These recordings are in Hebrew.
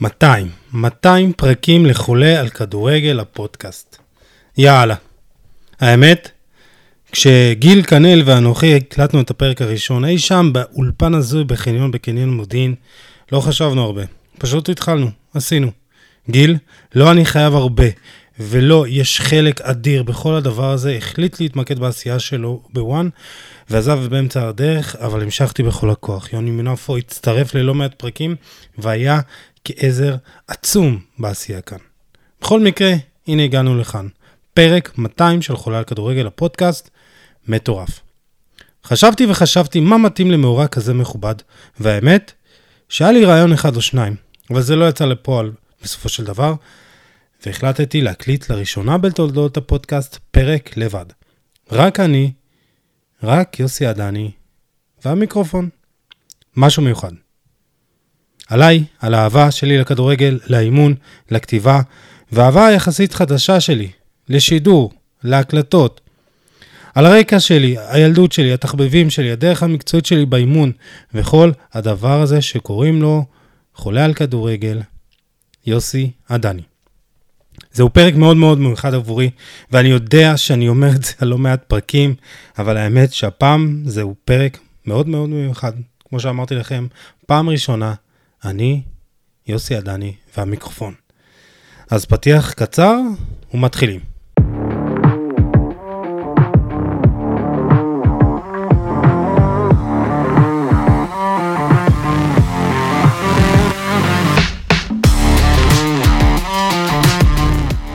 200, 200 פרקים לחולה על כדורגל הפודקאסט. יאללה. האמת, כשגיל כנל ואנוכי הקלטנו את הפרק הראשון אי שם באולפן הזוי בחניון בקניון מודיעין, לא חשבנו הרבה. פשוט התחלנו, עשינו. גיל, לא אני חייב הרבה, ולא, יש חלק אדיר בכל הדבר הזה, החליט להתמקד בעשייה שלו בוואן, ועזב באמצע הדרך, אבל המשכתי בכל הכוח. יוני מנופו הצטרף ללא מעט פרקים, והיה כעזר עצום בעשייה כאן. בכל מקרה, הנה הגענו לכאן. פרק 200 של חולה על כדורגל הפודקאסט, מטורף. חשבתי וחשבתי מה מתאים למאורע כזה מכובד, והאמת, שהיה לי רעיון אחד או שניים, אבל זה לא יצא לפועל בסופו של דבר, והחלטתי להקליט לראשונה בתולדות הפודקאסט פרק לבד. רק אני, רק יוסי עדני והמיקרופון. משהו מיוחד. עליי, על האהבה שלי לכדורגל, לאימון, לכתיבה, והאהבה היחסית חדשה שלי, לשידור, להקלטות. על הרקע שלי, הילדות שלי, התחביבים שלי, הדרך המקצועית שלי באימון, וכל הדבר הזה שקוראים לו חולה על כדורגל, יוסי עדני. זהו פרק מאוד מאוד מיוחד עבורי, ואני יודע שאני אומר את זה על לא מעט פרקים, אבל האמת שהפעם זהו פרק מאוד מאוד מיוחד. כמו שאמרתי לכם, פעם ראשונה, אני, יוסי עדני והמיקרופון. אז פתיח קצר ומתחילים.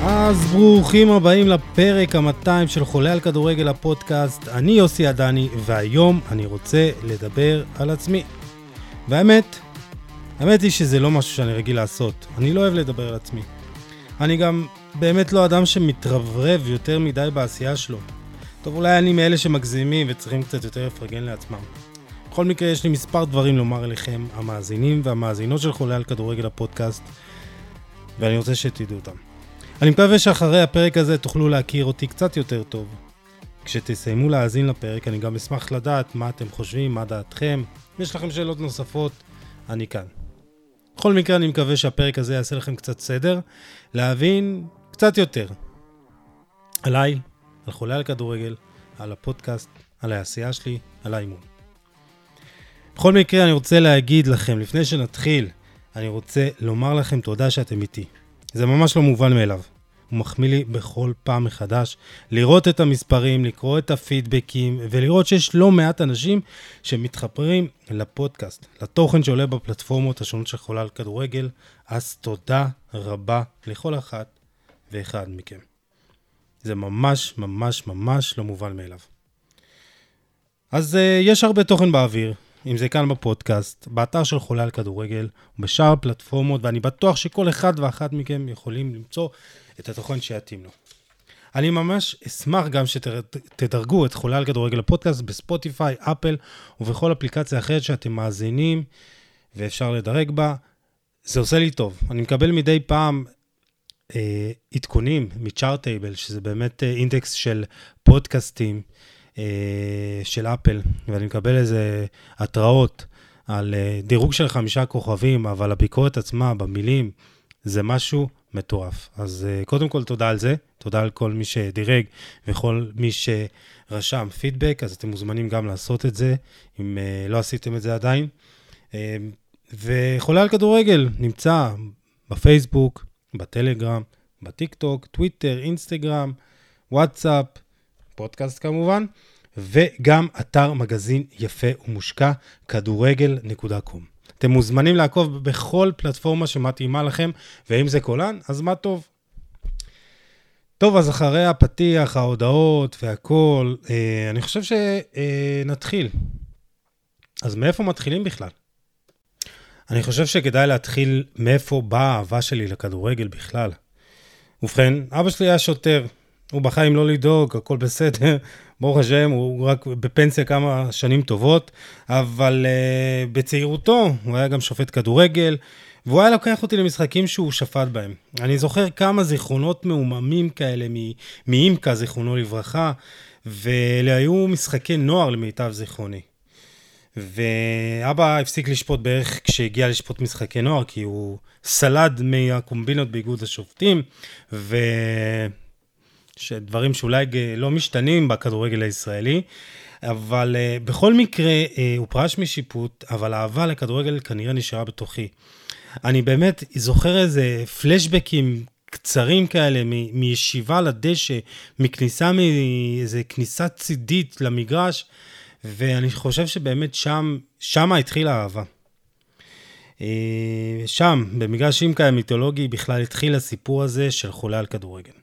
אז ברוכים הבאים לפרק ה-200 של חולה על כדורגל הפודקאסט. אני יוסי עדני, והיום אני רוצה לדבר על עצמי. והאמת, האמת היא שזה לא משהו שאני רגיל לעשות. אני לא אוהב לדבר על עצמי. אני גם באמת לא אדם שמתרברב יותר מדי בעשייה שלו. טוב, אולי אני מאלה שמגזימים וצריכים קצת יותר לפרגן לעצמם. בכל מקרה, יש לי מספר דברים לומר אליכם, המאזינים והמאזינות של חולה על כדורגל הפודקאסט, ואני רוצה שתדעו אותם. אני מקווה שאחרי הפרק הזה תוכלו להכיר אותי קצת יותר טוב. כשתסיימו להאזין לפרק, אני גם אשמח לדעת מה אתם חושבים, מה דעתכם. אם יש לכם שאלות נוספות, אני כאן. בכל מקרה, אני מקווה שהפרק הזה יעשה לכם קצת סדר, להבין קצת יותר עליי, על חולה על כדורגל, על הפודקאסט, על העשייה שלי, על האימון. בכל מקרה, אני רוצה להגיד לכם, לפני שנתחיל, אני רוצה לומר לכם תודה שאתם איתי. זה ממש לא מובן מאליו. הוא מחמיא לי בכל פעם מחדש לראות את המספרים, לקרוא את הפידבקים ולראות שיש לא מעט אנשים שמתחפרים לפודקאסט, לתוכן שעולה בפלטפורמות השונות של חולה על כדורגל, אז תודה רבה לכל אחת ואחד מכם. זה ממש ממש ממש לא מובן מאליו. אז uh, יש הרבה תוכן באוויר, אם זה כאן בפודקאסט, באתר של חולה על כדורגל, בשאר הפלטפורמות, ואני בטוח שכל אחד ואחת מכם יכולים למצוא את התוכן שיתאים לו. אני ממש אשמח גם שתדרגו את חולה על כדורגל הפודקאסט בספוטיפיי, אפל ובכל אפליקציה אחרת שאתם מאזינים ואפשר לדרג בה. זה עושה לי טוב. אני מקבל מדי פעם אה, עדכונים מצ'ארטייבל, שזה באמת אה, אינדקס של פודקאסטים. אה, של אפל, ואני מקבל איזה התראות על אה, דירוג של חמישה כוכבים, אבל הביקורת עצמה, במילים, זה משהו מטורף. אז אה, קודם כל, תודה על זה, תודה על כל מי שדירג וכל מי שרשם פידבק, אז אתם מוזמנים גם לעשות את זה, אם לא עשיתם את זה עדיין. וחולה על כדורגל נמצא בפייסבוק, בטלגרם, בטיק טוק, טוויטר, אינסטגרם, וואטסאפ, פודקאסט כמובן, וגם אתר מגזין יפה ומושקע, כדורגל.קום. אתם מוזמנים לעקוב בכל פלטפורמה שמתאימה לכם, ואם זה כולן, אז מה טוב. טוב, אז אחרי הפתיח, ההודעות והכול, אה, אני חושב שנתחיל. אז מאיפה מתחילים בכלל? אני חושב שכדאי להתחיל מאיפה באה האהבה שלי לכדורגל בכלל. ובכן, אבא שלי היה שוטר, הוא בחיים לא לדאוג, הכל בסדר, ברוך השם, הוא רק בפנסיה כמה שנים טובות, אבל uh, בצעירותו הוא היה גם שופט כדורגל, והוא היה לוקח אותי למשחקים שהוא שפט בהם. אני זוכר כמה זיכרונות מעוממים כאלה מאימקה, זיכרונו לברכה, ואלה היו משחקי נוער למיטב זיכרוני. ואבא הפסיק לשפוט בערך כשהגיע לשפוט משחקי נוער, כי הוא סלד מהקומבינות באיגוד השופטים, ו... שדברים שאולי לא משתנים בכדורגל הישראלי. אבל uh, בכל מקרה, uh, הוא פרש משיפוט, אבל האהבה לכדורגל כנראה נשארה בתוכי. אני באמת זוכר איזה פלשבקים קצרים כאלה, מ- מישיבה לדשא, מכניסה מאיזה כניסה צידית למגרש, ואני חושב שבאמת שם, שם התחילה האהבה. Uh, שם, במגרש אימקה המיתולוגי, בכלל התחיל הסיפור הזה של חולה על כדורגל.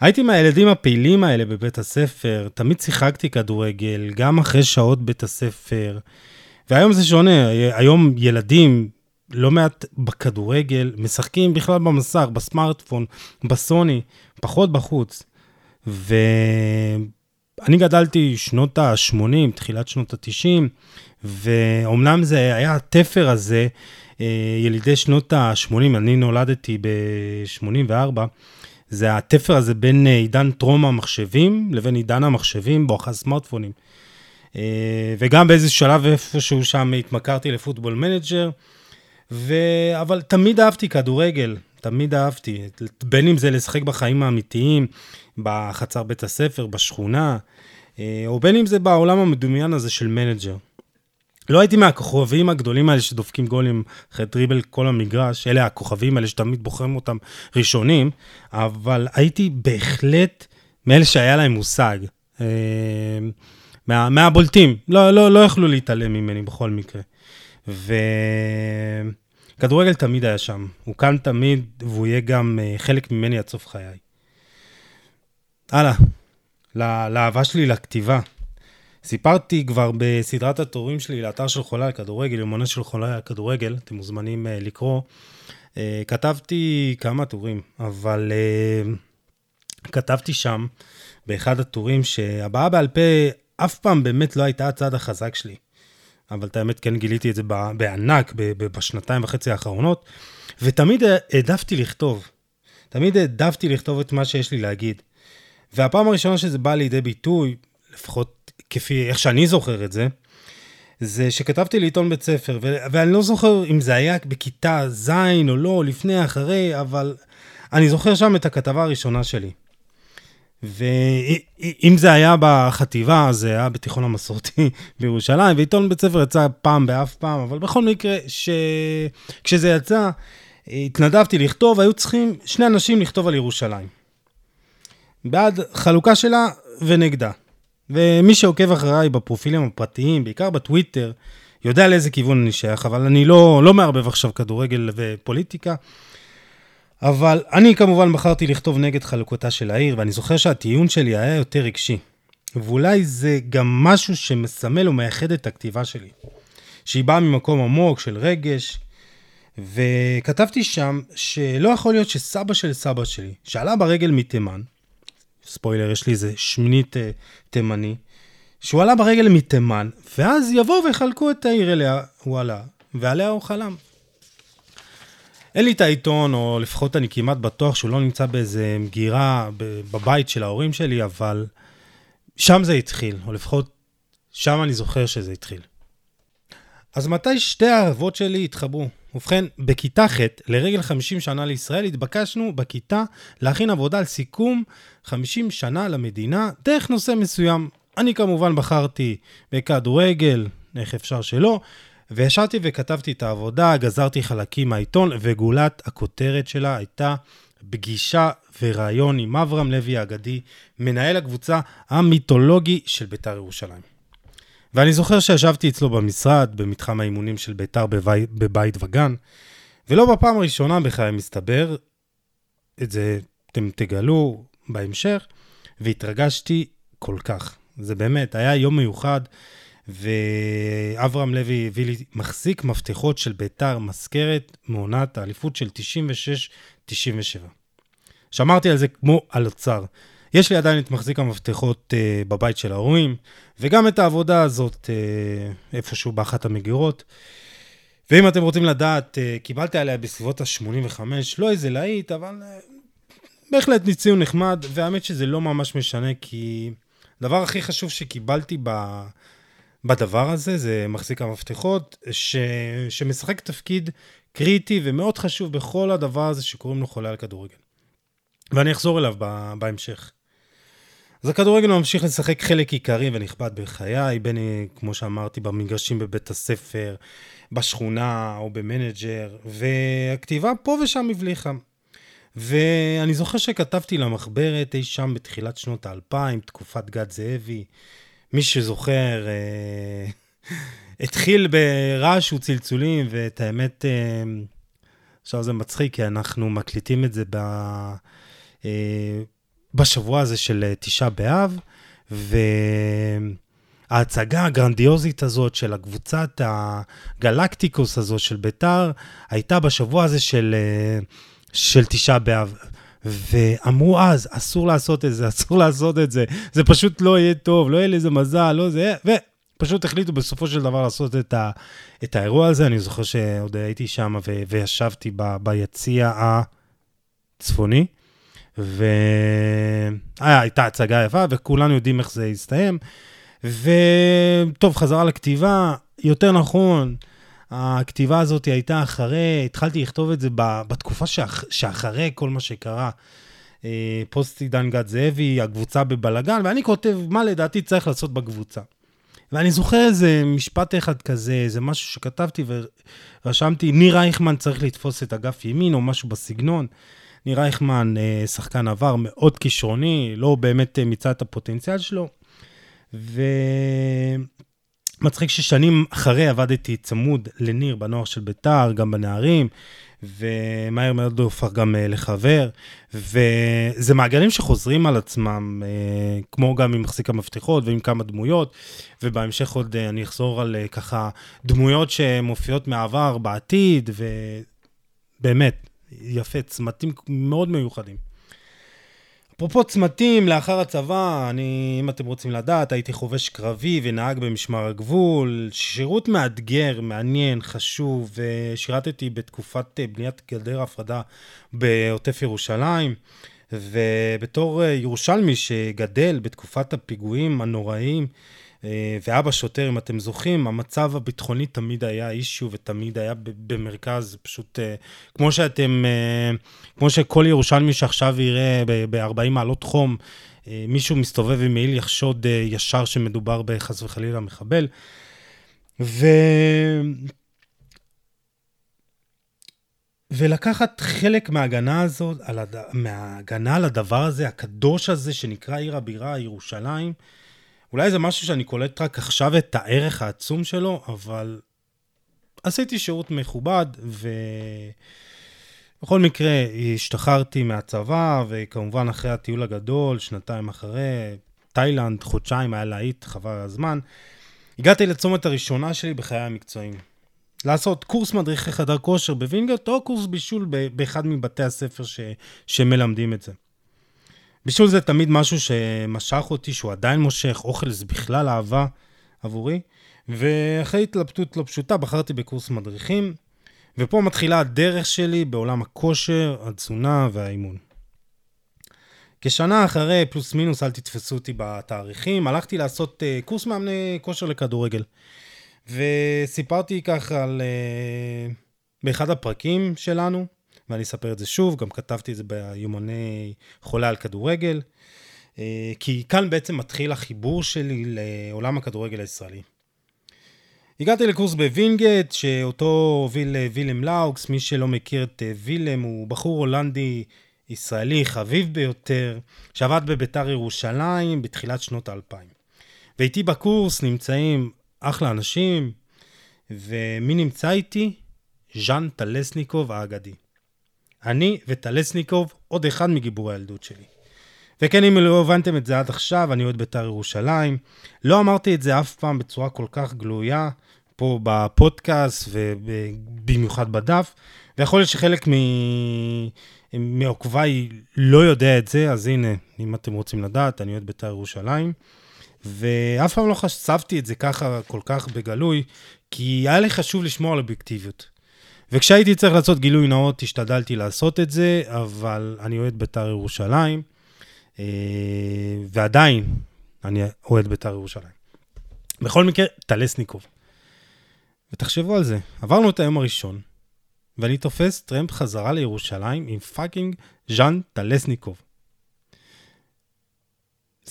הייתי מהילדים הפעילים האלה בבית הספר, תמיד שיחקתי כדורגל, גם אחרי שעות בית הספר. והיום זה שונה, היום ילדים, לא מעט בכדורגל, משחקים בכלל במסך, בסמארטפון, בסוני, פחות בחוץ. ואני גדלתי שנות ה-80, תחילת שנות ה-90, ואומנם זה היה התפר הזה, אה, ילידי שנות ה-80, אני נולדתי ב-84, זה התפר הזה בין אה, עידן טרום המחשבים לבין עידן המחשבים בואכה סמארטפונים. אה, וגם באיזה שלב איפשהו שם התמכרתי ל Football Manager, ו... אבל תמיד אהבתי כדורגל, תמיד אהבתי, בין אם זה לשחק בחיים האמיתיים, בחצר בית הספר, בשכונה, אה, או בין אם זה בעולם המדומיין הזה של מנג'ר. לא הייתי מהכוכבים הגדולים האלה שדופקים גולים אחרי דריבל כל המגרש, אלה הכוכבים האלה שתמיד בוחרים אותם ראשונים, אבל הייתי בהחלט מאלה שהיה להם מושג. אה, מה, מהבולטים, לא, לא, לא יכלו להתעלם ממני בכל מקרה. וכדורגל תמיד היה שם, הוא כאן תמיד, והוא יהיה גם אה, חלק ממני עד סוף חיי. הלאה, לאהבה שלי לכתיבה. סיפרתי כבר בסדרת התורים שלי לאתר של חולה על כדורגל, יומנה של חולה על כדורגל, אתם מוזמנים uh, לקרוא. Uh, כתבתי כמה טורים, אבל uh, כתבתי שם, באחד הטורים, שהבעה בעל פה אף פעם באמת לא הייתה הצד החזק שלי. אבל את האמת, כן גיליתי את זה בענק בשנתיים וחצי האחרונות, ותמיד העדפתי לכתוב. תמיד העדפתי לכתוב את מה שיש לי להגיד. והפעם הראשונה שזה בא לידי ביטוי, לפחות כפי איך שאני זוכר את זה, זה שכתבתי לעיתון בית ספר, ו- ואני לא זוכר אם זה היה בכיתה ז' או לא, לפני, אחרי, אבל אני זוכר שם את הכתבה הראשונה שלי. ואם זה היה בחטיבה, זה היה בתיכון המסורתי בירושלים, ועיתון בית ספר יצא פעם באף פעם, אבל בכל מקרה, ש... כשזה יצא, התנדבתי לכתוב, היו צריכים שני אנשים לכתוב על ירושלים. בעד חלוקה שלה ונגדה. ומי שעוקב אחריי בפרופילים הפרטיים, בעיקר בטוויטר, יודע לאיזה כיוון אני שייך, אבל אני לא, לא מערבב עכשיו כדורגל ופוליטיקה. אבל אני כמובן בחרתי לכתוב נגד חלוקתה של העיר, ואני זוכר שהטיעון שלי היה יותר רגשי. ואולי זה גם משהו שמסמל ומייחד את הכתיבה שלי. שהיא באה ממקום עמוק של רגש, וכתבתי שם שלא יכול להיות שסבא של סבא שלי, שעלה ברגל מתימן, ספוילר, יש לי איזה שמינית uh, תימני, שהוא עלה ברגל מתימן, ואז יבואו ויחלקו את העיר אליה הוא עלה, ועליה הוא חלם. אין לי את העיתון, או לפחות אני כמעט בטוח שהוא לא נמצא באיזה מגירה בבית של ההורים שלי, אבל שם זה התחיל, או לפחות שם אני זוכר שזה התחיל. אז מתי שתי האהבות שלי התחברו? ובכן, בכיתה ח', לרגל 50 שנה לישראל, התבקשנו בכיתה להכין עבודה על סיכום 50 שנה למדינה דרך נושא מסוים. אני כמובן בחרתי בכדורגל, איך אפשר שלא, וישבתי וכתבתי את העבודה, גזרתי חלקים מהעיתון, וגולת הכותרת שלה הייתה פגישה וראיון עם אברהם לוי האגדי, מנהל הקבוצה המיתולוגי של בית"ר ירושלים. ואני זוכר שישבתי אצלו במשרד, במתחם האימונים של ביתר בבית, בבית וגן, ולא בפעם הראשונה בכלל מסתבר, את זה אתם תגלו בהמשך, והתרגשתי כל כך. זה באמת, היה יום מיוחד, ואברהם לוי הביא לי מחזיק מפתחות של ביתר מזכרת מעונת האליפות של 96-97. שמרתי על זה כמו על אוצר. יש לי עדיין את מחזיק המפתחות uh, בבית של ההורים, וגם את העבודה הזאת uh, איפשהו באחת המגירות. ואם אתם רוצים לדעת, uh, קיבלתי עליה בסביבות ה-85, לא איזה להיט, אבל uh, בהחלט ציון נחמד, והאמת שזה לא ממש משנה, כי הדבר הכי חשוב שקיבלתי ב... בדבר הזה, זה מחזיק המפתחות, ש... שמשחק תפקיד קריטי ומאוד חשוב בכל הדבר הזה שקוראים לו חולה על כדורגל. ואני אחזור אליו בהמשך. אז הכדורגל ממשיך לשחק חלק עיקרי ונכבד בחיי, בין כמו שאמרתי, במגרשים בבית הספר, בשכונה או במנג'ר, והכתיבה פה ושם הבליחה. ואני זוכר שכתבתי למחברת אי שם בתחילת שנות האלפיים, תקופת גד זאבי. מי שזוכר, אה, התחיל ברעש וצלצולים, ואת האמת, אה, עכשיו זה מצחיק, כי אנחנו מקליטים את זה ב... אה, בשבוע הזה של אה, תשעה באב, וההצגה הגרנדיוזית הזאת של הקבוצת הגלקטיקוס הזו של ביתר, הייתה בשבוע הזה של, אה, של תשעה באב. ואמרו אז, אסור לעשות את זה, אסור לעשות את זה, זה פשוט לא יהיה טוב, לא יהיה לזה מזל, לא זה, ופשוט החליטו בסופו של דבר לעשות את, ה, את האירוע הזה. אני זוכר שעוד הייתי שם ו, וישבתי ב, ביציע הצפוני. והייתה הצגה יפה, וכולנו יודעים איך זה הסתיים. וטוב, חזרה לכתיבה, יותר נכון, הכתיבה הזאת הייתה אחרי, התחלתי לכתוב את זה בתקופה שאח, שאחרי כל מה שקרה. אה, פוסט עידן גד זאבי, הקבוצה בבלגן, ואני כותב מה לדעתי צריך לעשות בקבוצה. ואני זוכר איזה משפט אחד כזה, איזה משהו שכתבתי ורשמתי, ניר רייכמן צריך לתפוס את אגף ימין או משהו בסגנון. ניר רייכמן, אה, שחקן עבר מאוד כישרוני, לא באמת אה, מיצה את הפוטנציאל שלו. ומצחיק ששנים אחרי עבדתי צמוד לניר בנוער של ביתר, גם בנערים, ומהר מאוד הוא הופך גם אה, לחבר. וזה מעגלים שחוזרים על עצמם, כמו גם עם מחזיק המפתחות ועם כמה דמויות, ובהמשך עוד אני אחזור על ככה דמויות שמופיעות מהעבר בעתיד, ובאמת, יפה, צמתים מאוד מיוחדים. אפרופו צמתים, לאחר הצבא, אני, אם אתם רוצים לדעת, הייתי חובש קרבי ונהג במשמר הגבול, שירות מאתגר, מעניין, חשוב, ושירתתי בתקופת בניית גדר ההפרדה בעוטף ירושלים, ובתור ירושלמי שגדל בתקופת הפיגועים הנוראיים, אה, ואבא שוטר, אם אתם זוכרים, המצב הביטחוני תמיד היה אישיו ותמיד היה במרכז, פשוט אה, כמו שאתם, אה, כמו שכל ירושלמי שעכשיו יראה ב-40 מעלות חום, מישהו מסתובב עם מעיל יחשוד ישר שמדובר בחס וחלילה מחבל. ו... ולקחת חלק מההגנה הזאת, על הד... מההגנה על הדבר הזה, הקדוש הזה, שנקרא עיר הבירה, ירושלים, אולי זה משהו שאני קולט רק עכשיו את הערך העצום שלו, אבל עשיתי שירות מכובד, ובכל מקרה השתחררתי מהצבא, וכמובן אחרי הטיול הגדול, שנתיים אחרי, תאילנד, חודשיים, היה להיט, חבל הזמן. הגעתי לצומת הראשונה שלי בחיי המקצועיים. לעשות קורס מדריכי חדר כושר בווינגרט, או קורס בישול באחד מבתי הספר ש... שמלמדים את זה. בישול זה תמיד משהו שמשך אותי, שהוא עדיין מושך, אוכל זה בכלל אהבה עבורי. ואחרי התלבטות לא פשוטה, בחרתי בקורס מדריכים, ופה מתחילה הדרך שלי בעולם הכושר, התזונה והאימון. כשנה אחרי, פלוס מינוס, אל תתפסו אותי בתאריכים, הלכתי לעשות uh, קורס מאמני כושר לכדורגל. וסיפרתי ככה על... Uh, באחד הפרקים שלנו, ואני אספר את זה שוב, גם כתבתי את זה ביומני חולה על כדורגל, אה, כי כאן בעצם מתחיל החיבור שלי לעולם הכדורגל הישראלי. הגעתי לקורס בווינגייט, שאותו הוביל אה, וילם לאוקס, מי שלא מכיר את אה, וילם, הוא בחור הולנדי ישראלי חביב ביותר, שעבד בביתר ירושלים בתחילת שנות האלפיים. ואיתי בקורס נמצאים אחלה אנשים, ומי נמצא איתי? ז'אן טלסניקוב האגדי. אני וטלסניקוב, עוד אחד מגיבורי הילדות שלי. וכן, אם לא הבנתם את זה עד עכשיו, אני אוהד בית"ר ירושלים. לא אמרתי את זה אף פעם בצורה כל כך גלויה, פה בפודקאסט ובמיוחד בדף, ויכול להיות שחלק מ... מעוקביי לא יודע את זה, אז הנה, אם אתם רוצים לדעת, אני אוהד בית"ר ירושלים. ואף פעם לא חשפתי את זה ככה כל כך בגלוי, כי היה לי חשוב לשמור על אובייקטיביות. וכשהייתי צריך לעשות גילוי נאות, השתדלתי לעשות את זה, אבל אני אוהד בית"ר ירושלים, אה, ועדיין אני אוהד בית"ר ירושלים. בכל מקרה, טלסניקוב. ותחשבו על זה, עברנו את היום הראשון, ואני תופס טרמפ חזרה לירושלים עם fucking ז'אן טלסניקוב.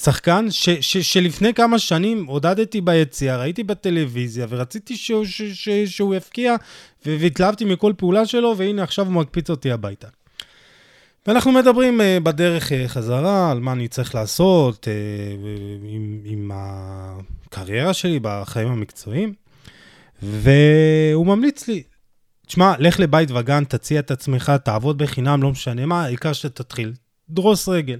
שחקן ש, ש, שלפני כמה שנים עודדתי ביציאה, ראיתי בטלוויזיה ורציתי שהוא, ש, ש, שהוא יפקיע והתלהבתי מכל פעולה שלו, והנה עכשיו הוא מקפיץ אותי הביתה. ואנחנו מדברים uh, בדרך uh, חזרה על מה אני צריך לעשות uh, עם, עם הקריירה שלי בחיים המקצועיים, והוא ממליץ לי, תשמע, לך לבית וגן, תציע את עצמך, תעבוד בחינם, לא משנה מה, העיקר שתתחיל. דריסת רגל.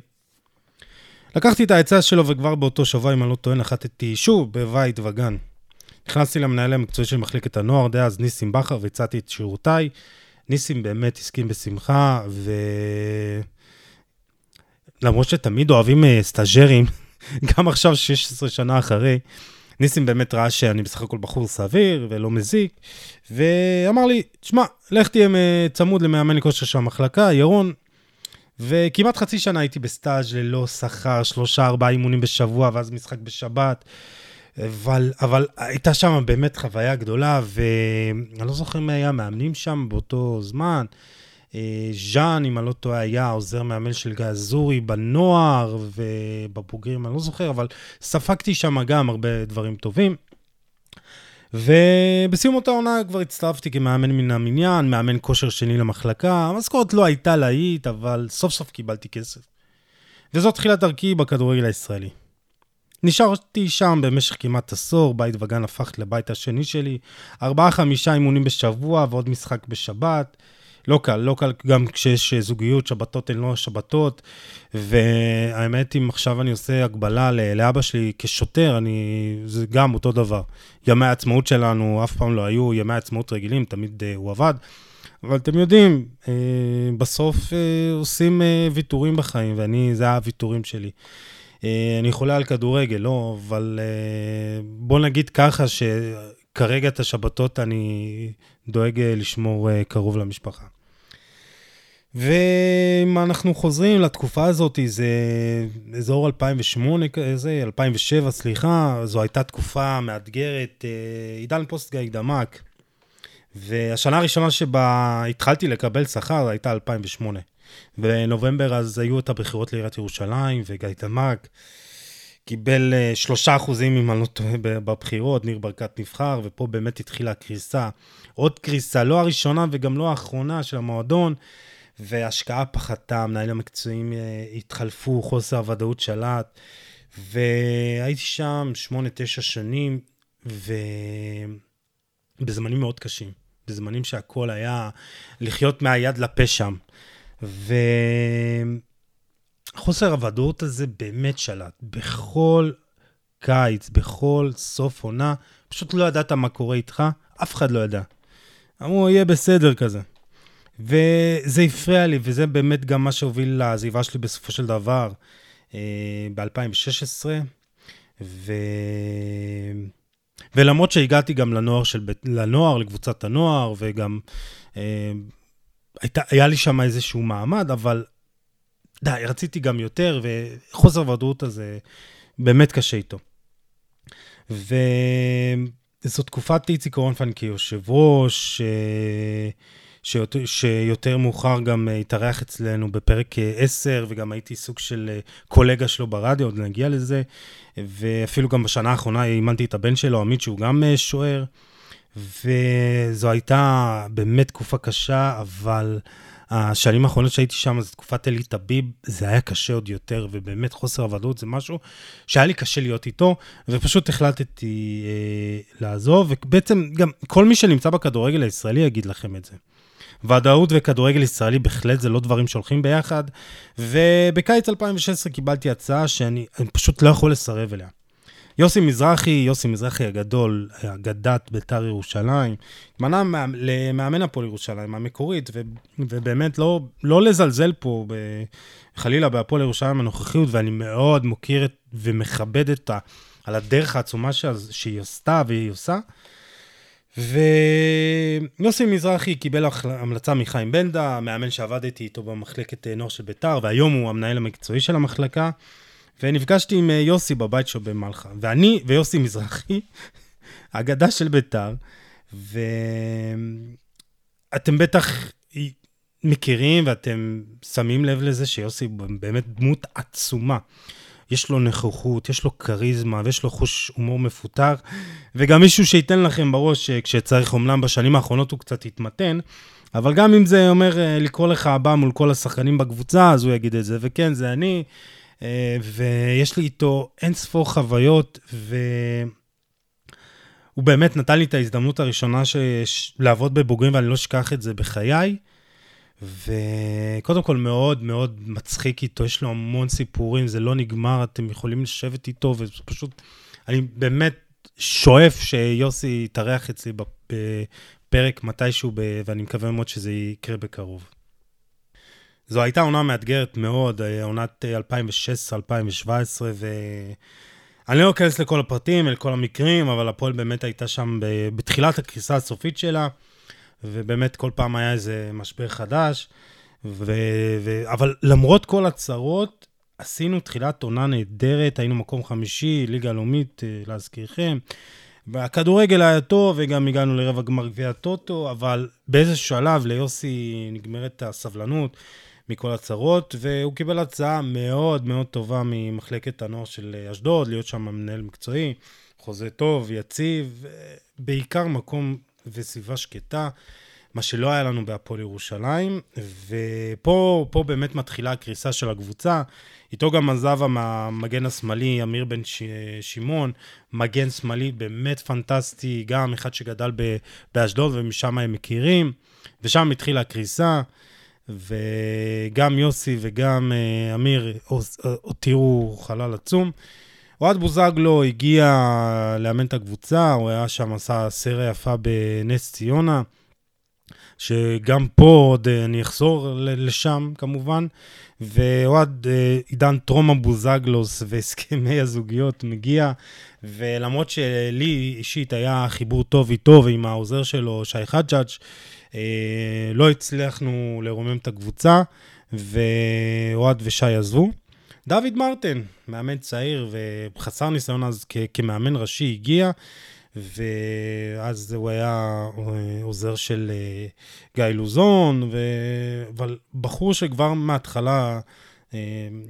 לקחתי את העצה שלו וכבר באותו שבוע, אם אני לא טועה, נחתתי שוב בבית וגן. נכנסתי למנהל המקצועי של מחלקת הנוער דאז, ניסים בכר, והצעתי את שירותיי. ניסים באמת הסכים בשמחה, ו... למרות שתמיד אוהבים uh, סטאג'רים, גם עכשיו, 16 שנה אחרי, ניסים באמת ראה שאני בסך הכל בחור סביר ולא מזיק, ואמר לי, תשמע, לך תהיה צמוד למאמן כושר של המחלקה, ירון, וכמעט חצי שנה הייתי בסטאז' ללא שכר, שלושה, ארבעה אימונים בשבוע, ואז משחק בשבת. אבל, אבל הייתה שם באמת חוויה גדולה, ואני לא זוכר מי היה מאמנים שם באותו זמן. אה, ז'אן, אם אני לא טועה, היה עוזר מאמן של גיא אזורי בנוער ובבוגרים, אני לא זוכר, אבל ספגתי שם גם הרבה דברים טובים. ובסיום אותה עונה כבר הצטרפתי כמאמן מן המניין, מאמן כושר שני למחלקה. המשכורת לא הייתה להיט, אבל סוף סוף קיבלתי כסף. וזאת תחילת דרכי בכדורגל הישראלי. נשארתי שם במשך כמעט עשור, בית וגן הפך לבית השני שלי, ארבעה-חמישה אימונים בשבוע ועוד משחק בשבת. לא קל, לא קל גם כשיש זוגיות, שבתות הן לא שבתות. והאמת, אם עכשיו אני עושה הגבלה לאבא שלי כשוטר, אני, זה גם אותו דבר. ימי העצמאות שלנו אף פעם לא היו ימי עצמאות רגילים, תמיד uh, הוא עבד. אבל אתם יודעים, uh, בסוף עושים ויתורים בחיים, ואני, זה הוויתורים שלי. אני חולה על כדורגל, לא, אבל בוא נגיד ככה, שכרגע את השבתות אני דואג לשמור קרוב למשפחה. ואם אנחנו חוזרים לתקופה הזאת, זה אזור 2008 כזה, 2007, סליחה, זו הייתה תקופה מאתגרת, אה, עידן פוסט-גיא דמק. והשנה הראשונה שבה התחלתי לקבל שכר הייתה 2008. בנובמבר אז היו את הבחירות לעיריית ירושלים, וגיא דמק קיבל אה, שלושה אחוזים, אם אני לא טועה, בבחירות, ניר ברקת נבחר, ופה באמת התחילה הקריסה. עוד קריסה, לא הראשונה וגם לא האחרונה של המועדון. והשקעה פחתה, המנהלים המקצועיים אה, התחלפו, חוסר הוודאות שלט, והייתי שם שמונה, תשע שנים, ובזמנים מאוד קשים, בזמנים שהכל היה לחיות מהיד לפה שם. וחוסר הוודאות הזה באמת שלט. בכל קיץ, בכל סוף עונה, פשוט לא ידעת מה קורה איתך, אף אחד לא ידע. אמרו, יהיה בסדר כזה. וזה הפריע לי, וזה באמת גם מה שהוביל לעזיבה שלי בסופו של דבר אה, ב-2016. ו... ולמרות שהגעתי גם לנוער, של, לנוער, לקבוצת הנוער, וגם אה, הייתה, היה לי שם איזשהו מעמד, אבל די, רציתי גם יותר, וחוסר ודאות הזה באמת קשה איתו. וזו תקופת איציק אורנפן כיושב ראש, אה, שיותר, שיותר מאוחר גם אה, התארח אצלנו בפרק 10, אה, וגם הייתי סוג של אה, קולגה שלו ברדיו, עוד נגיע לזה. ואפילו גם בשנה האחרונה אימנתי את הבן שלו, עמית, שהוא גם שוער. וזו הייתה באמת תקופה קשה, אבל השנים האחרונות שהייתי שם, זו תקופת אלי טביב, זה היה קשה עוד יותר, ובאמת חוסר הוודאות זה משהו שהיה לי קשה להיות איתו, ופשוט החלטתי אה, לעזוב, ובעצם גם כל מי שנמצא בכדורגל הישראלי יגיד לכם את זה. ודאות וכדורגל ישראלי בהחלט זה לא דברים שהולכים ביחד. ובקיץ 2016 קיבלתי הצעה שאני פשוט לא יכול לסרב אליה. יוסי מזרחי, יוסי מזרחי הגדול, אגדת בית"ר ירושלים, התמנה למאמן הפועל ירושלים המקורית, ו, ובאמת לא, לא לזלזל פה ב, חלילה בהפועל ירושלים הנוכחיות, ואני מאוד מוקיר ומכבד את ה, על הדרך העצומה שהיא עשתה והיא עושה. ויוסי מזרחי קיבל המלצה מחיים בנדה, המאמן שעבדתי איתו במחלקת אה, נוער של ביתר, והיום הוא המנהל המקצועי של המחלקה. ונפגשתי עם יוסי בבית שלו במלחה. ואני ויוסי מזרחי, אגדה של בית"ר, ואתם בטח מכירים ואתם שמים לב לזה שיוסי באמת דמות עצומה. יש לו נכוחות, יש לו כריזמה ויש לו חוש הומור מפותח, וגם מישהו שייתן לכם בראש כשצריך, אומנם בשנים האחרונות הוא קצת התמתן, אבל גם אם זה אומר אה, לקרוא לך הבא מול כל השחקנים בקבוצה, אז הוא יגיד את זה, וכן, זה אני, אה, ויש לי איתו אין ספור חוויות, והוא באמת נתן לי את ההזדמנות הראשונה ש... לעבוד בבוגרים, ואני לא אשכח את זה בחיי. וקודם כל מאוד מאוד מצחיק איתו, יש לו המון סיפורים, זה לא נגמר, אתם יכולים לשבת איתו, וזה פשוט, אני באמת שואף שיוסי יתארח אצלי בפרק מתישהו, ואני מקווה מאוד שזה יקרה בקרוב. זו הייתה עונה מאתגרת מאוד, אה, עונת 2016-2017, ואני לא אכנס לכל הפרטים, לכל המקרים, אבל הפועל באמת הייתה שם בתחילת הקריסה הסופית שלה. ובאמת כל פעם היה איזה משבר חדש. ו... ו... אבל למרות כל הצרות, עשינו תחילת עונה נהדרת, היינו מקום חמישי, ליגה לאומית, אה, להזכירכם. והכדורגל היה טוב, וגם הגענו לרבע גמר גביע הטוטו, אבל באיזה שלב ליוסי נגמרת הסבלנות מכל הצרות, והוא קיבל הצעה מאוד מאוד טובה ממחלקת הנוער של אשדוד, להיות שם מנהל מקצועי, חוזה טוב, יציב, בעיקר מקום וסביבה שקטה, מה שלא היה לנו בהפועל ירושלים, ופה באמת מתחילה הקריסה של הקבוצה. איתו גם עזב המגן השמאלי, אמיר בן ש... שמעון, מגן שמאלי באמת פנטסטי, גם אחד שגדל ב... באשדוד ומשם הם מכירים, ושם התחילה הקריסה. וגם יוסי וגם uh, אמיר הותירו חלל עצום. אוהד בוזגלו הגיע לאמן את הקבוצה, הוא היה שם, עשה סריה יפה בנס ציונה, שגם פה עוד אה, אני אחזור לשם כמובן, ואוהד אה, עידן טרום הבוזגלוס והסכמי הזוגיות מגיע, ולמרות שלי אישית היה חיבור טוב איתו ועם העוזר שלו, שי חג'אג', אה, לא הצלחנו לרומם את הקבוצה, ואוהד ושי עזבו. דוד מרטן, מאמן צעיר וחסר ניסיון אז כ- כמאמן ראשי, הגיע, ואז הוא היה עוזר של אה, גיא לוזון, ו... אבל בחור שכבר מההתחלה אה,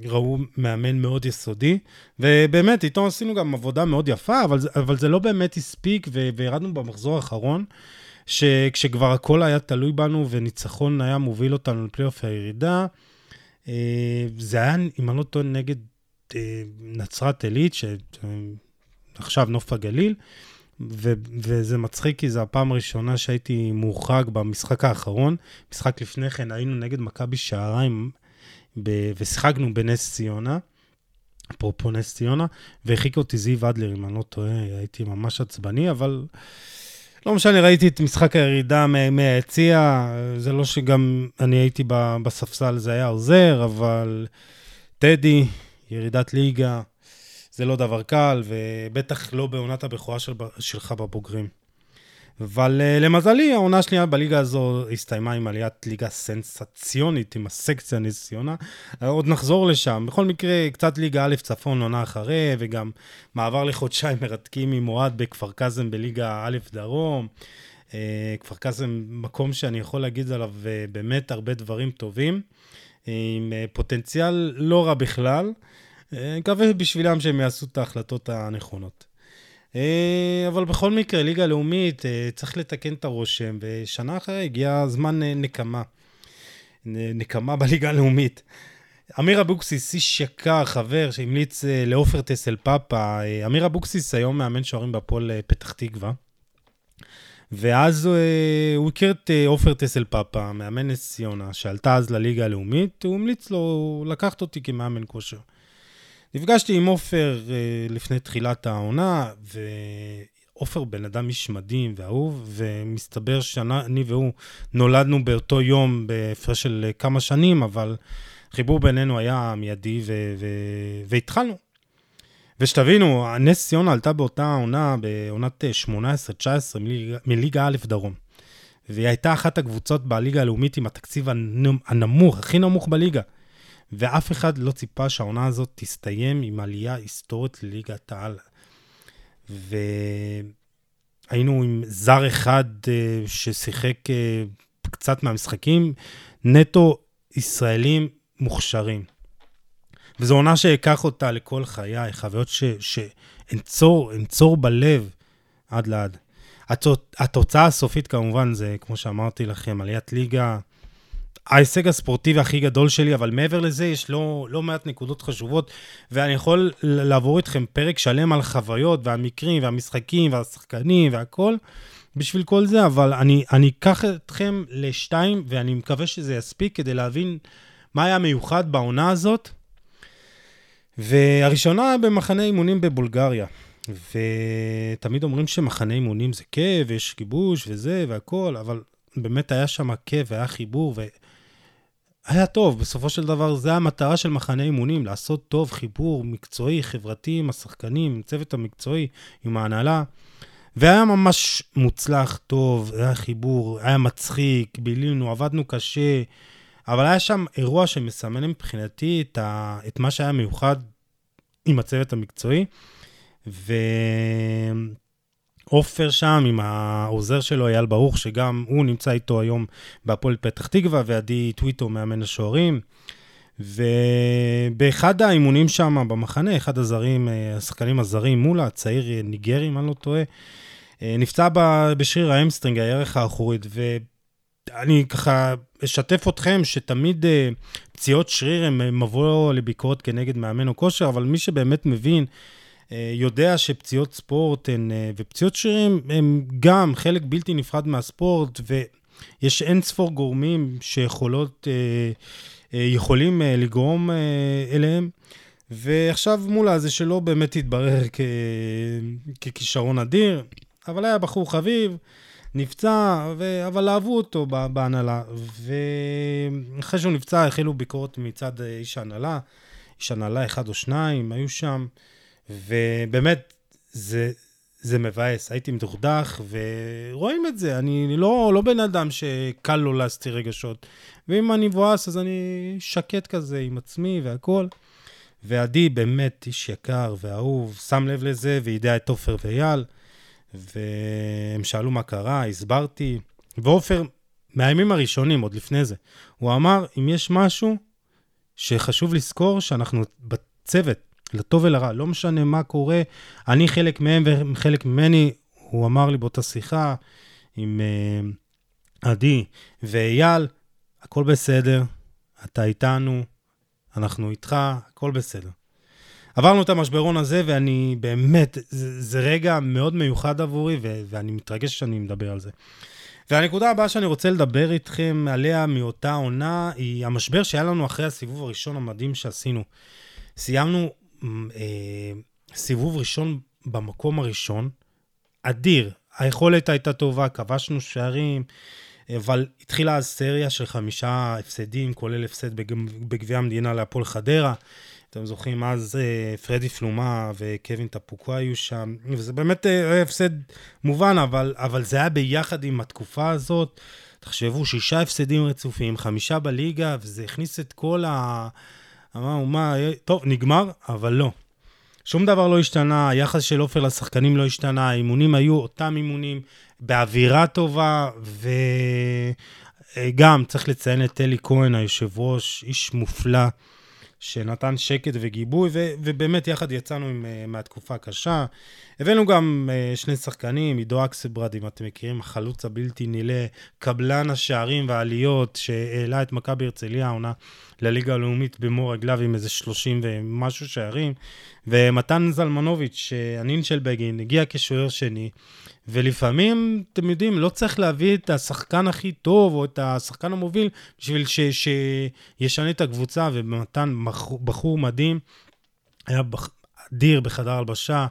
ראו מאמן מאוד יסודי, ובאמת, איתו עשינו גם עבודה מאוד יפה, אבל, אבל זה לא באמת הספיק, וירדנו במחזור האחרון. שכשכבר הכל היה תלוי בנו וניצחון היה מוביל אותנו לפלייאוף הירידה, אה, זה היה, אם אני לא טועה, נגד אה, נצרת עילית, שעכשיו נוף הגליל, ו- וזה מצחיק כי זו הפעם הראשונה שהייתי מורחק במשחק האחרון. משחק לפני כן היינו נגד מכבי שעריים ב- ושיחקנו בנס ציונה, אפרופו נס ציונה, והרחיק אותי זיו אדלר, אם אני לא טועה, הייתי ממש עצבני, אבל לא משנה, ראיתי את משחק הירידה מהיציע, זה לא שגם אני הייתי בספסל, זה היה עוזר, אבל טדי, ירידת ליגה, זה לא דבר קל, ובטח לא בעונת הבכורה של, שלך בבוגרים. אבל uh, למזלי, העונה השנייה בליגה הזו הסתיימה עם עליית ליגה סנסציונית, עם הסקציה נס ציונה. Uh, עוד נחזור לשם. בכל מקרה, קצת ליגה א' צפון עונה אחרי, וגם מעבר לחודשיים מרתקים עם אוהד בכפר קאזם בליגה א' דרום. Uh, כפר קאזם, מקום שאני יכול להגיד עליו באמת הרבה דברים טובים, עם פוטנציאל לא רע בכלל. מקווה בשבילם שהם יעשו את ההחלטות הנכונות. אה, אבל בכל מקרה, ליגה לאומית, אה, צריך לתקן את הרושם, ושנה אחרי הגיע זמן אה, נקמה. נקמה בליגה הלאומית. אמיר אבוקסיס, איש יקר, חבר, שהמליץ לעופר טסל פאפה. אמיר אבוקסיס היום מאמן שוערים בהפועל פתח תקווה. ואז הוא הכיר את עופר טסל פאפה, מאמן נס ציונה, שעלתה אז לליגה הלאומית, הוא המליץ לו לקחת אותי כמאמן כושר. נפגשתי עם עופר uh, לפני תחילת העונה, ועופר בן אדם איש מדהים ואהוב, ומסתבר שאני והוא נולדנו באותו יום בהפרש של כמה שנים, אבל חיבור בינינו היה מיידי, ו- ו- והתחלנו. ושתבינו, נס ציונה עלתה באותה עונה, בעונת 18-19, מליגה, מליגה א' דרום. והיא הייתה אחת הקבוצות בליגה הלאומית עם התקציב הנמוך, הכי נמוך בליגה. ואף אחד לא ציפה שהעונה הזאת תסתיים עם עלייה היסטורית לליגת העל. והיינו עם זר אחד uh, ששיחק uh, קצת מהמשחקים, נטו ישראלים מוכשרים. וזו עונה שאקח אותה לכל חיי, חוויות שאנצור בלב עד לעד. התוצאה הסופית כמובן זה, כמו שאמרתי לכם, עליית ליגה, ההישג הספורטיבי הכי גדול שלי, אבל מעבר לזה יש לא, לא מעט נקודות חשובות, ואני יכול לעבור איתכם פרק שלם על חוויות והמקרים והמשחקים והשחקנים והכל, בשביל כל זה, אבל אני, אני אקח אתכם לשתיים, ואני מקווה שזה יספיק כדי להבין מה היה מיוחד בעונה הזאת. והראשונה במחנה אימונים בבולגריה. ותמיד אומרים שמחנה אימונים זה כיף, ויש כיבוש וזה והכול, אבל באמת היה שם כיף, והיה חיבור, והיה טוב. בסופו של דבר, זו המטרה של מחנה אימונים, לעשות טוב, חיבור מקצועי, חברתי עם השחקנים, עם הצוות המקצועי, עם ההנהלה. והיה ממש מוצלח, טוב, היה חיבור, היה מצחיק, בילינו, עבדנו קשה, אבל היה שם אירוע שמסמן מבחינתי את, ה, את מה שהיה מיוחד עם הצוות המקצועי. ועופר שם עם העוזר שלו, אייל ברוך, שגם הוא נמצא איתו היום בהפועל פתח תקווה, ועדי טוויטו, מאמן השוערים. ובאחד האימונים שם במחנה, אחד הזרים, השחקנים הזרים, מולה, הצעיר ניגרי, אם אני לא טועה, נפצע בשריר ה hamstring, הירך האחורית, ואני ככה אשתף אתכם שתמיד פציעות שריר הם מבוא לביקורת כנגד מאמן או כושר, אבל מי שבאמת מבין אה, יודע שפציעות ספורט הן, אה, ופציעות שרירים הם גם חלק בלתי נפרד מהספורט, ויש אין ספור גורמים שיכולות, אה, יכולים לגרום אליהם. ועכשיו מולה זה שלא באמת התברר כ... ככישרון אדיר, אבל היה בחור חביב, נפצע, ו... אבל אהבו אותו בהנהלה. ואחרי שהוא נפצע החלו ביקורות מצד איש ההנהלה, איש הנהלה אחד או שניים, היו שם. ובאמת, זה, זה מבאס. הייתי מדוכדך, ורואים את זה. אני לא, לא בן אדם שקל לו להסתיר רגשות. ואם אני מבואס, אז אני שקט כזה עם עצמי והכול. ועדי באמת איש יקר ואהוב, שם לב לזה, וידע את עופר ואייל. והם שאלו מה קרה, הסברתי. ועופר, מהימים הראשונים, עוד לפני זה, הוא אמר, אם יש משהו שחשוב לזכור, שאנחנו בצוות, לטוב ולרע, לא משנה מה קורה, אני חלק מהם והם חלק ממני, הוא אמר לי באותה שיחה עם uh, עדי ואייל, הכל בסדר, אתה איתנו, אנחנו איתך, הכל בסדר. עברנו את המשברון הזה, ואני באמת, זה, זה רגע מאוד מיוחד עבורי, ו- ואני מתרגש שאני מדבר על זה. והנקודה הבאה שאני רוצה לדבר איתכם עליה מאותה עונה, היא המשבר שהיה לנו אחרי הסיבוב הראשון המדהים שעשינו. סיימנו אה, סיבוב ראשון במקום הראשון, אדיר. היכולת הייתה טובה, כבשנו שערים, אבל התחילה אז סריה של חמישה הפסדים, כולל הפסד בגביע המדינה להפועל חדרה. אתם זוכרים, אז אה, פרדי פלומה וקווין טפוקו היו שם, וזה באמת אה, הפסד מובן, אבל, אבל זה היה ביחד עם התקופה הזאת. תחשבו, שישה הפסדים רצופים, חמישה בליגה, וזה הכניס את כל ה... אמרנו, מה, טוב, נגמר, אבל לא. שום דבר לא השתנה, היחס של עופר לשחקנים לא השתנה, האימונים היו אותם אימונים, באווירה טובה, וגם צריך לציין את אלי כהן, היושב ראש, איש מופלא. שנתן שקט וגיבוי, ו- ובאמת יחד יצאנו עם, uh, מהתקופה הקשה. הבאנו גם uh, שני שחקנים, עידו אקסברד, אם אתם מכירים, החלוץ הבלתי נילא, קבלן השערים והעליות, שהעלה את מכבי הרצליה העונה לליגה הלאומית במו רגליו עם איזה 30 ומשהו שערים, ומתן זלמנוביץ', הנין של בגין, הגיע כשוער שני, ולפעמים, אתם יודעים, לא צריך להביא את השחקן הכי טוב או את השחקן המוביל בשביל שישנה את הקבוצה, ומתן בחור מדהים, היה אדיר בחדר הלבשה,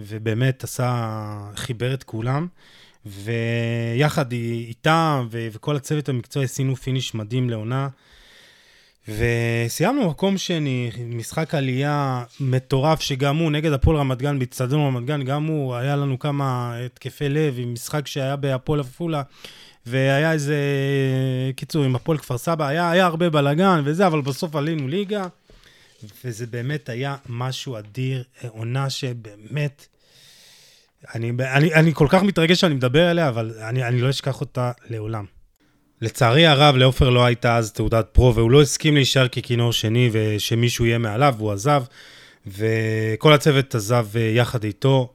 ובאמת עשה, חיבר את כולם. ויחד איתם וכל הצוות המקצועי עשינו פיניש מדהים לעונה. וסיימנו מקום שני, משחק עלייה מטורף, שגם הוא נגד הפועל רמת גן, באצטדיון רמת גן, גם הוא, היה לנו כמה התקפי לב עם משחק שהיה בהפועל עפולה, והיה איזה, קיצור, עם הפועל כפר סבא, היה, היה הרבה בלאגן וזה, אבל בסוף עלינו ליגה, וזה באמת היה משהו אדיר, עונה שבאמת... אני, אני, אני כל כך מתרגש שאני מדבר עליה, אבל אני, אני לא אשכח אותה לעולם. לצערי הרב, לעופר לא הייתה אז תעודת פרו, והוא לא הסכים להישאר ככינור שני ושמישהו יהיה מעליו, והוא עזב, וכל הצוות עזב אה, יחד איתו,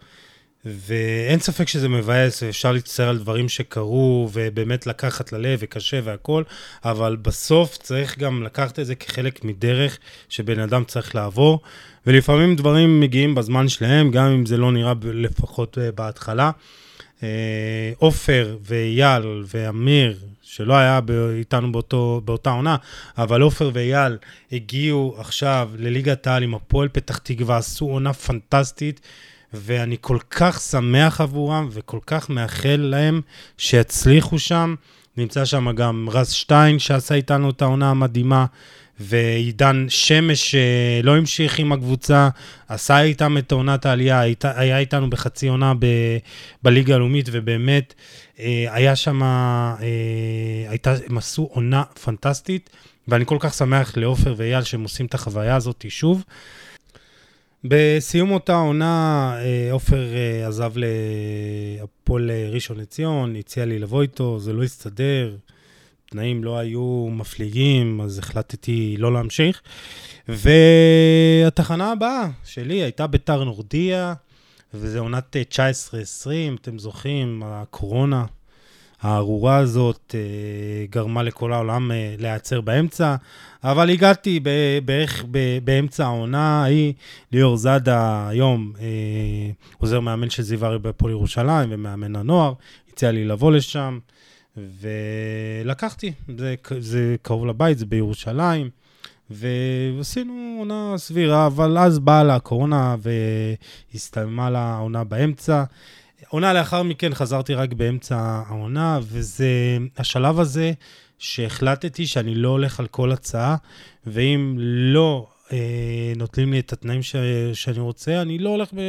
ואין ספק שזה מבאס, ואפשר להצטער על דברים שקרו, ובאמת לקחת ללב וקשה והכול, אבל בסוף צריך גם לקחת את זה כחלק מדרך שבן אדם צריך לעבור, ולפעמים דברים מגיעים בזמן שלהם, גם אם זה לא נראה לפחות אה, בהתחלה. אה, עופר ואייל ואמיר, שלא היה איתנו באותו, באותה עונה, אבל עופר ואייל הגיעו עכשיו לליגת העל עם הפועל פתח תקווה, עשו עונה פנטסטית, ואני כל כך שמח עבורם וכל כך מאחל להם שיצליחו שם. נמצא שם גם רז שטיין, שעשה איתנו את העונה המדהימה. ועידן שמש שלא המשיך עם הקבוצה, עשה איתם את עונת העלייה, היה איתנו בחצי עונה ב, בליגה הלאומית, ובאמת אה, היה שם, אה, הייתה, הם עשו עונה פנטסטית, ואני כל כך שמח לעופר ואייל שהם עושים את החוויה הזאת שוב. בסיום אותה עונה, אה, עופר עזב להפועל ראשון לציון, הציע לי לבוא איתו, זה לא הסתדר. התנאים לא היו מפליגים, אז החלטתי לא להמשיך. והתחנה הבאה שלי הייתה ביתר נורדיה, וזה עונת 19-20, אתם זוכרים, הקורונה הארורה הזאת אה, גרמה לכל העולם אה, להיעצר באמצע, אבל הגעתי בערך באמצע העונה ההיא, ליאור זאדה היום אה, עוזר מאמן של זיו ארי בפועל ירושלים ומאמן הנוער, הציע לי לבוא לשם. ולקחתי, זה, זה קרוב לבית, זה בירושלים, ועשינו עונה סבירה, אבל אז באה לה הקורונה והסתיימה לה העונה באמצע. עונה לאחר מכן חזרתי רק באמצע העונה, וזה השלב הזה שהחלטתי שאני לא הולך על כל הצעה, ואם לא אה, נותנים לי את התנאים ש, שאני רוצה, אני לא הולך ב,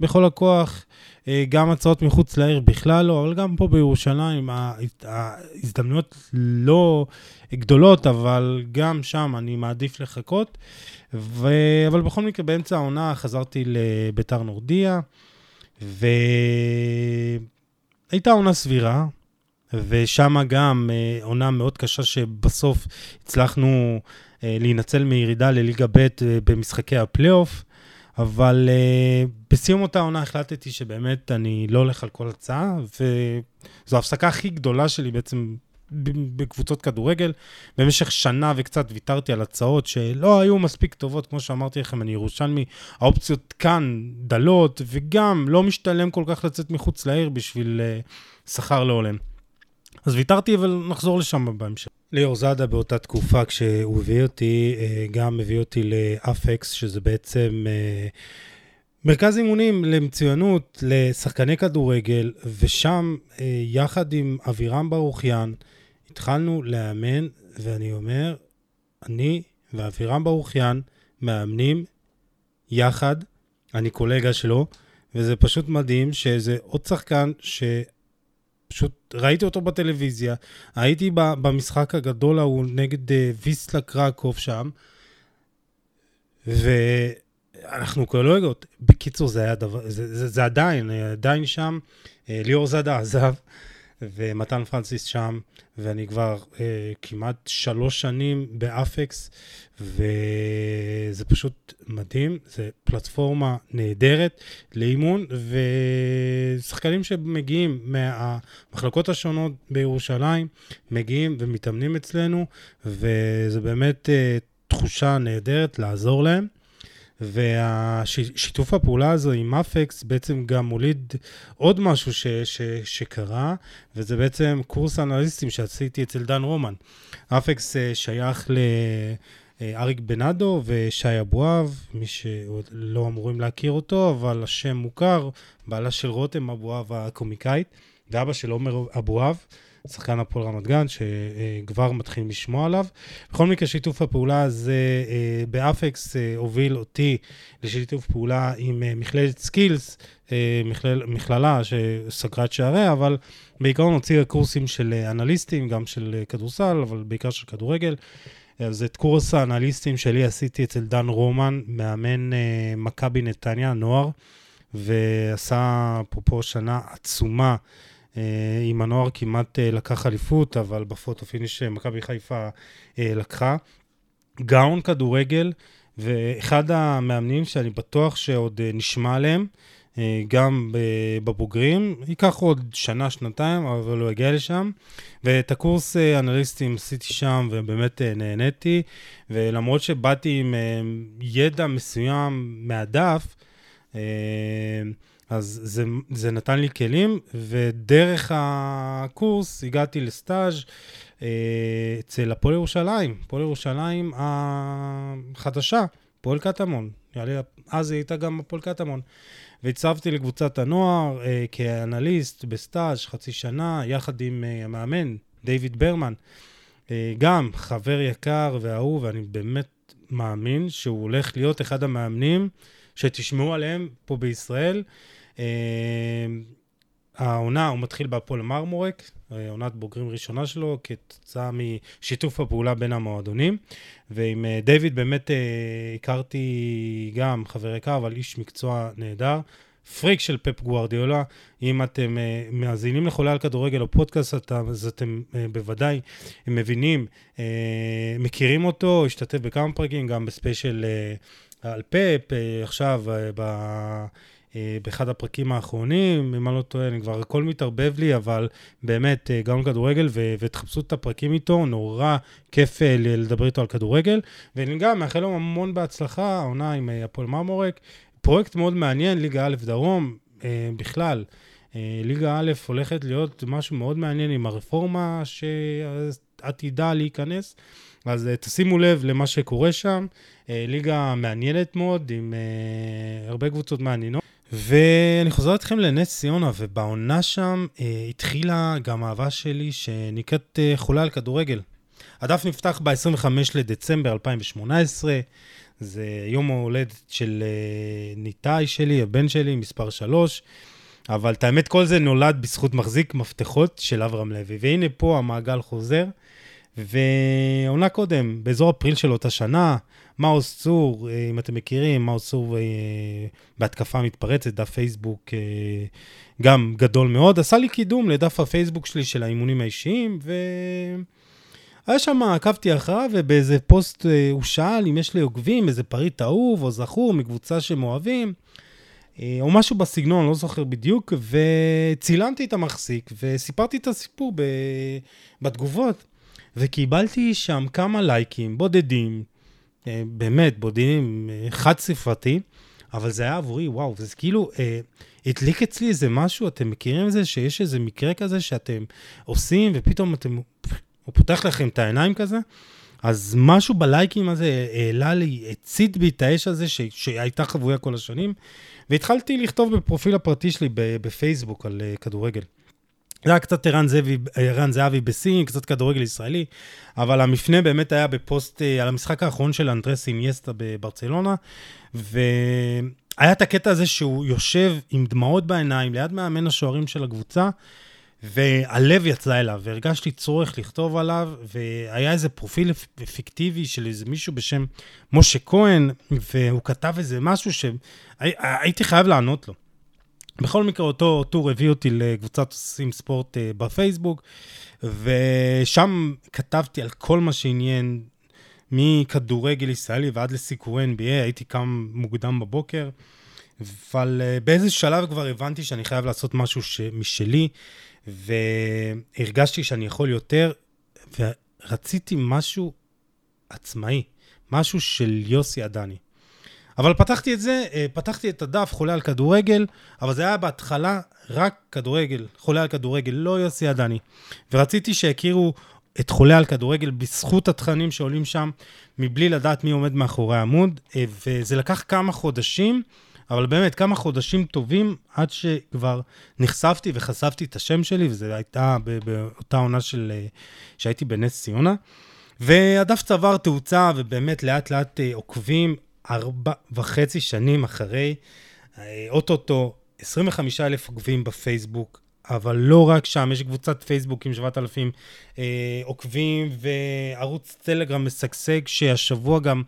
בכל הכוח. אה, גם הצעות מחוץ לעיר בכלל לא, אבל גם פה בירושלים ההזדמנויות לא גדולות, אבל גם שם אני מעדיף לחכות. ו... אבל בכל מקרה, באמצע העונה חזרתי לביתר נורדיה, והייתה עונה סבירה, ושם גם אה, עונה מאוד קשה שבסוף הצלחנו אה, להינצל מירידה לליגה ב' במשחקי הפלייאוף. אבל uh, בסיום אותה עונה החלטתי שבאמת אני לא הולך על כל הצעה, וזו ההפסקה הכי גדולה שלי בעצם בקבוצות כדורגל. במשך שנה וקצת ויתרתי על הצעות שלא היו מספיק טובות, כמו שאמרתי לכם, אני ירושלמי, האופציות כאן דלות, וגם לא משתלם כל כך לצאת מחוץ לעיר בשביל uh, שכר לא הולם. אז ויתרתי, אבל נחזור לשם בהמשך. ליאור זאדה באותה תקופה, כשהוא הביא אותי, אה, גם הביא אותי לאפקס, שזה בעצם אה, מרכז אימונים למצוינות, לשחקני כדורגל, ושם, אה, יחד עם אבירם ברוכיאן, התחלנו לאמן, ואני אומר, אני ואבירם ברוכיאן מאמנים יחד, אני קולגה שלו, וזה פשוט מדהים שזה עוד שחקן ש... פשוט ראיתי אותו בטלוויזיה, הייתי במשחק הגדול ההוא נגד אה, ויסלה קרקוב שם, ואנחנו קולגות. בקיצור, זה היה דבר, זה, זה, זה עדיין, עדיין שם. אה, ליאור זאדה עזב, ומתן פרנסיס שם, ואני כבר אה, כמעט שלוש שנים באפקס, וזה פשוט מדהים, זה פלטפורמה נהדרת לאימון, ושחקנים שמגיעים מהמחלקות השונות בירושלים, מגיעים ומתאמנים אצלנו, וזה באמת אה, תחושה נהדרת לעזור להם. והשיתוף הפעולה הזו עם אפקס בעצם גם מוליד עוד משהו ש, ש, שקרה, וזה בעצם קורס אנליסטים שעשיתי אצל דן רומן. אפקס אה, שייך לאריק בנאדו ושי אבואב, מי שלא אמורים להכיר אותו, אבל השם מוכר, בעלה של רותם אבוהב הקומיקאית, ואבא של עומר אבוהב. שחקן הפועל רמת גן, שכבר מתחילים לשמוע עליו. בכל מקרה, שיתוף הפעולה הזה אה, באפקס אה, הוביל אותי לשיתוף פעולה עם אה, מכללת סקילס, מכלל, מכללה שסגרה את שעריה, אבל בעיקרון הוציאה קורסים של אנליסטים, גם של כדורסל, אבל בעיקר של כדורגל. אז את קורס האנליסטים שלי עשיתי אצל דן רומן, מאמן מכבי נתניה, נוער, ועשה אפרופו שנה עצומה. אה, עם הנוער כמעט אה, לקח אליפות, אבל ב photo finish אה, מכבי חיפה לקחה. גאון כדורגל, ואחד המאמנים שאני בטוח שעוד נשמע עליהם, גם בבוגרים, ייקח עוד שנה, שנתיים, אבל הוא יגיע לשם. ואת הקורס אנליסטים עשיתי שם, ובאמת נהניתי, ולמרות שבאתי עם ידע מסוים מהדף, אז זה, זה נתן לי כלים, ודרך הקורס הגעתי לסטאז' אה, אצל הפועל ירושלים, הפועל ירושלים החדשה, פועל קטמון. אז היא הייתה גם הפועל קטמון. והצבתי לקבוצת הנוער אה, כאנליסט בסטאז' חצי שנה, יחד עם אה, המאמן, דיוויד ברמן. גם חבר יקר ואהוב, ואני באמת מאמין שהוא הולך להיות אחד המאמנים שתשמעו עליהם פה בישראל. העונה, הוא מתחיל בהפועל מרמורק, אה, עונת בוגרים ראשונה שלו, כתוצאה משיתוף הפעולה בין המועדונים. ועם אה, דיוויד באמת הכרתי גם חבר יקר, אבל איש מקצוע נהדר. פריק של פפ גוארדיולה. אם אתם uh, מאזינים לחולה על כדורגל או פודקאסט, אז אתם uh, בוודאי מבינים, uh, מכירים אותו, השתתף בכמה פרקים, גם בספיישל uh, על פפ, uh, עכשיו uh, ב... אה, באחד הפרקים האחרונים, אם אני לא טועה, אני כבר הכל מתערבב לי, אבל באמת, אה, גם כדורגל, ו- ותחפשו את הפרקים איתו, נורא כיף אה, לדבר איתו על כדורגל. ואני גם מאחל לו המון בהצלחה, העונה עם הפועל מרמורק. פרויקט מאוד מעניין, ליגה א' דרום, בכלל. ליגה א' הולכת להיות משהו מאוד מעניין עם הרפורמה שעתידה להיכנס. אז תשימו לב למה שקורה שם. ליגה מעניינת מאוד, עם הרבה קבוצות מעניינות. ואני חוזר אתכם לנס ציונה, ובעונה שם אה, התחילה גם אהבה שלי שנקראת אה, חולה על כדורגל. הדף נפתח ב-25 לדצמבר 2018, זה יום ההולדת של אה, ניתאי שלי, הבן שלי, מספר 3, אבל את האמת, כל זה נולד בזכות מחזיק מפתחות של אברהם לוי. והנה פה המעגל חוזר. ועונה קודם, באזור אפריל של אותה שנה, מאוס צור, אה, אם אתם מכירים, מאוס צור אה, בהתקפה מתפרצת, דף פייסבוק אה, גם גדול מאוד, עשה לי קידום לדף הפייסבוק שלי של האימונים האישיים, ו... היה שם, עקבתי אחריו, ובאיזה פוסט הוא שאל אם יש לי עוקבים, איזה פריט אהוב או זכור מקבוצה שהם אוהבים, או משהו בסגנון, לא זוכר בדיוק, וצילמתי את המחזיק וסיפרתי את הסיפור ב... בתגובות. וקיבלתי שם כמה לייקים בודדים, אה, באמת, בודדים, אה, חד ספרתי, אבל זה היה עבורי, וואו, וזה כאילו אה, הדליק אצלי איזה משהו, אתם מכירים את זה שיש איזה מקרה כזה שאתם עושים, ופתאום אתם, הוא פותח לכם את העיניים כזה? אז משהו בלייקים הזה העלה לי, הצית בי את האש הזה ש, שהייתה חבויה כל השנים, והתחלתי לכתוב בפרופיל הפרטי שלי בפייסבוק על uh, כדורגל. זה היה קצת ערן זהבי, ערן זהבי בסין, קצת כדורגל ישראלי, אבל המפנה באמת היה בפוסט אה, על המשחק האחרון של אנדרס אינייסטה בברצלונה, והיה את הקטע הזה שהוא יושב עם דמעות בעיניים ליד מאמן השוערים של הקבוצה, והלב יצא אליו, והרגשתי צורך לכתוב עליו, והיה איזה פרופיל פיקטיבי של איזה מישהו בשם משה כהן, והוא כתב איזה משהו שהייתי חייב לענות לו. בכל מקרה, אותו טור הביא אותי לקבוצת עושים ספורט uh, בפייסבוק, ושם כתבתי על כל מה שעניין מכדורגל ישראלי ועד לסיקורי NBA, הייתי קם מוקדם בבוקר, אבל uh, באיזה שלב כבר הבנתי שאני חייב לעשות משהו. משלי, והרגשתי שאני יכול יותר, ורציתי משהו עצמאי, משהו של יוסי עדני. אבל פתחתי את זה, אה, פתחתי את הדף חולה על כדורגל, אבל זה היה בהתחלה רק כדורגל, חולה על כדורגל, לא יוסי עדני. ורציתי שיכירו את חולה על כדורגל בזכות התכנים שעולים שם, מבלי לדעת מי עומד מאחורי העמוד, אה, וזה לקח כמה חודשים אבל באמת, כמה חודשים טובים עד שכבר נחשפתי וחשפתי את השם שלי, וזו הייתה באותה עונה של... אה, שהייתי בנס ציונה. והדף צבר תאוצה, ובאמת לאט לאט עוקבים ארבע וחצי שנים אחרי, אה, אוטוטו 25 אלף עוקבים בפייסבוק, אבל לא רק שם, יש קבוצת פייסבוק עם 7,000 אה, עוקבים וערוץ טלגרם משגשג, שהשבוע גם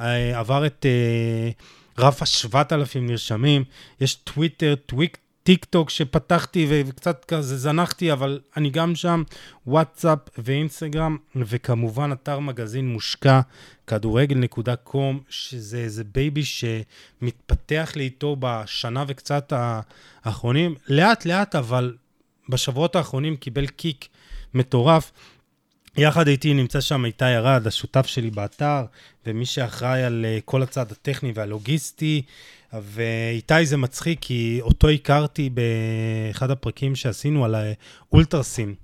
אה, עבר את אה, רף ה-7,000 נרשמים. יש טוויטר, טוויק, טיק טוק שפתחתי וקצת כזה זנחתי, אבל אני גם שם, וואטסאפ ואינסטגרם, וכמובן אתר מגזין מושקע, כדורגל.com, שזה איזה baby שמתפתח לי איתו בשנה וקצת האחרונים, לאט לאט, אבל בשבועות האחרונים קיבל קיק מטורף. יחד איתי נמצא שם איתי ארד, השותף שלי באתר, ומי שאחראי על אה, כל הצד הטכני והלוגיסטי. ואיתי זה מצחיק, כי אותו הכרתי באחד הפרקים שעשינו על האולטרסים.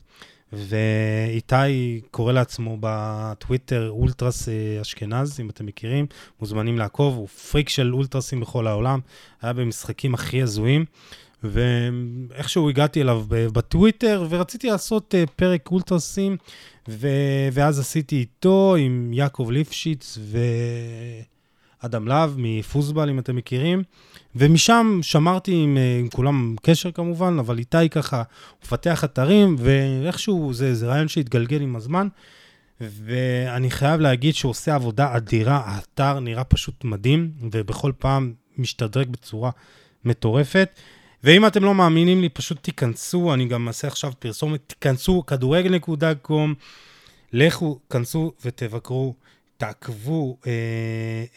ואיתי קורא לעצמו בטוויטר אולטרס אה, אשכנז, אם אתם מכירים, מוזמנים לעקוב, הוא פריק של אולטרסים בכל העולם, היה במשחקים הכי הזויים. ואיכשהו הגעתי אליו בטוויטר, ורציתי לעשות אה, פרק אולטרסים, ו... ואז עשיתי איתו עם יעקב ליפשיץ ואדם להב מפוסבל, אם אתם מכירים, ומשם שמרתי עם, אה, עם כולם קשר כמובן, אבל איתי ככה, הוא מפתח אתרים, ואיכשהו זה, זה רעיון שהתגלגל עם הזמן. ואני חייב להגיד שהוא עושה עבודה אדירה, האתר נראה פשוט מדהים, ובכל פעם משתדרג בצורה מטורפת. ואם אתם לא מאמינים לי, פשוט תיכנסו, אני גם אעשה עכשיו פרסומת, תיכנסו, כדורגל.com, לכו, כנסו ותבקרו, תעקבו אה,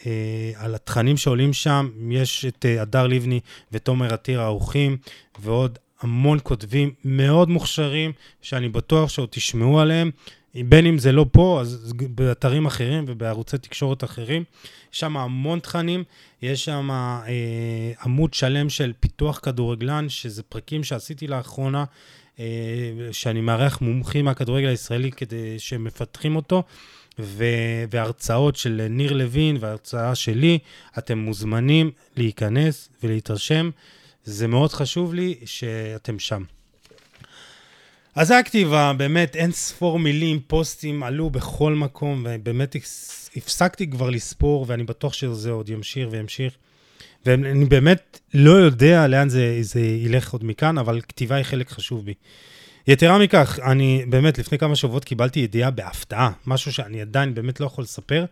אה, על התכנים שעולים שם. יש את אה, הדר לבני ותומר עתיר האורחים, ועוד המון כותבים מאוד מוכשרים, שאני בטוח שעוד תשמעו עליהם. בין אם זה לא פה, אז באתרים אחרים ובערוצי תקשורת אחרים. יש שם המון תכנים, יש שם אה, עמוד שלם של פיתוח כדורגלן, שזה פרקים שעשיתי לאחרונה, אה, שאני מארח מומחים מהכדורגל הישראלי כדי שמפתחים אותו, ו- והרצאות של ניר לוין והרצאה שלי, אתם מוזמנים להיכנס ולהתרשם. זה מאוד חשוב לי שאתם שם. אז זה הכתיבה, באמת אין ספור מילים, פוסטים עלו בכל מקום, ובאמת הפסקתי כבר לספור, ואני בטוח שזה עוד ימשיך וימשיך. ואני באמת לא יודע לאן זה, זה ילך עוד מכאן, אבל כתיבה היא חלק חשוב בי. יתרה מכך, אני באמת לפני כמה שבועות קיבלתי ידיעה בהפתעה, משהו שאני עדיין באמת לא יכול לספר,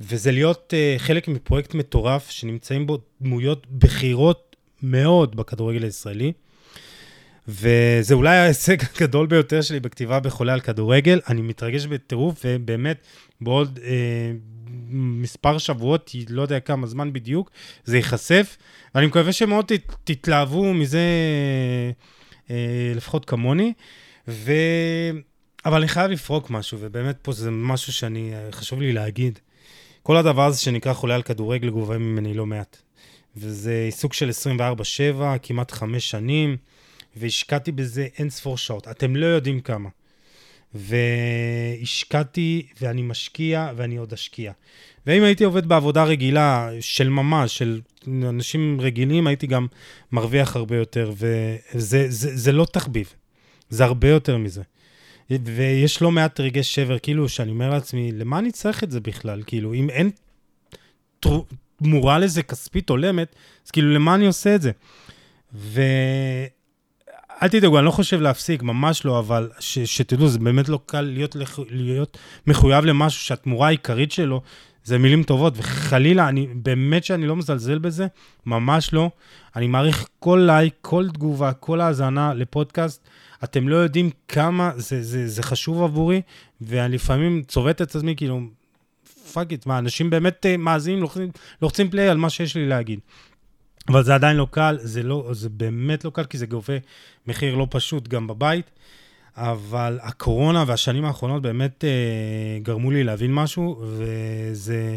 וזה להיות uh, חלק מפרויקט מטורף שנמצאים בו דמויות בכירות מאוד בכדורגל הישראלי. וזה אולי ההישג הגדול ביותר שלי בכתיבה בחולה על כדורגל. אני מתרגש בטירוף, ובאמת, בעוד אה, מספר שבועות, לא יודע כמה זמן בדיוק, זה ייחשף. ואני מקווה שמאוד ת, תתלהבו מזה, לפחות כמוני. ו... אבל אני חייב לפרוק משהו, ובאמת פה זה משהו שאני, אה, חשוב לי להגיד. כל הדבר הזה שנקרא חולה על כדורגל גובה ממני לא מעט. וזה עיסוק של 24-7, כמעט חמש שנים. והשקעתי בזה אין ספור שעות. אתם לא יודעים כמה. והשקעתי, ואני משקיע, ואני עוד אשקיע. ואם הייתי עובד בעבודה רגילה של ממש, של אנשים רגילים, הייתי גם מרוויח הרבה יותר, וזה זה, זה לא תחביב, זה הרבה יותר מזה. ויש לא מעט רגעי שבר, כאילו, שאני אומר לעצמי, למה אני צריך את זה בכלל? כאילו, אם אין תמורה לזה כספית הולמת, אז כאילו, למה אני עושה את זה? ו... אל תדאגו, אני לא חושב להפסיק, ממש לא, אבל ש, שתדעו, זה באמת לא קל להיות, להיות מחויב למשהו שהתמורה העיקרית שלו זה מילים טובות, וחלילה, אני, באמת שאני לא מזלזל בזה, ממש לא. אני מעריך כל לייק, כל תגובה, כל האזנה לפודקאסט. אתם לא יודעים כמה זה, זה, זה חשוב עבורי, ואני לפעמים צובט את עצמי, כאילו, fuck it, מה, אנשים באמת אה, מאזינים, לוחצים, לוחצים play על מה שיש לי להגיד. אבל זה עדיין לא קל, זה, לא, זה באמת לא קל, כי זה גובה מחיר לא פשוט גם בבית. אבל הקורונה והשנים האחרונות באמת אה, גרמו לי להבין משהו, וזה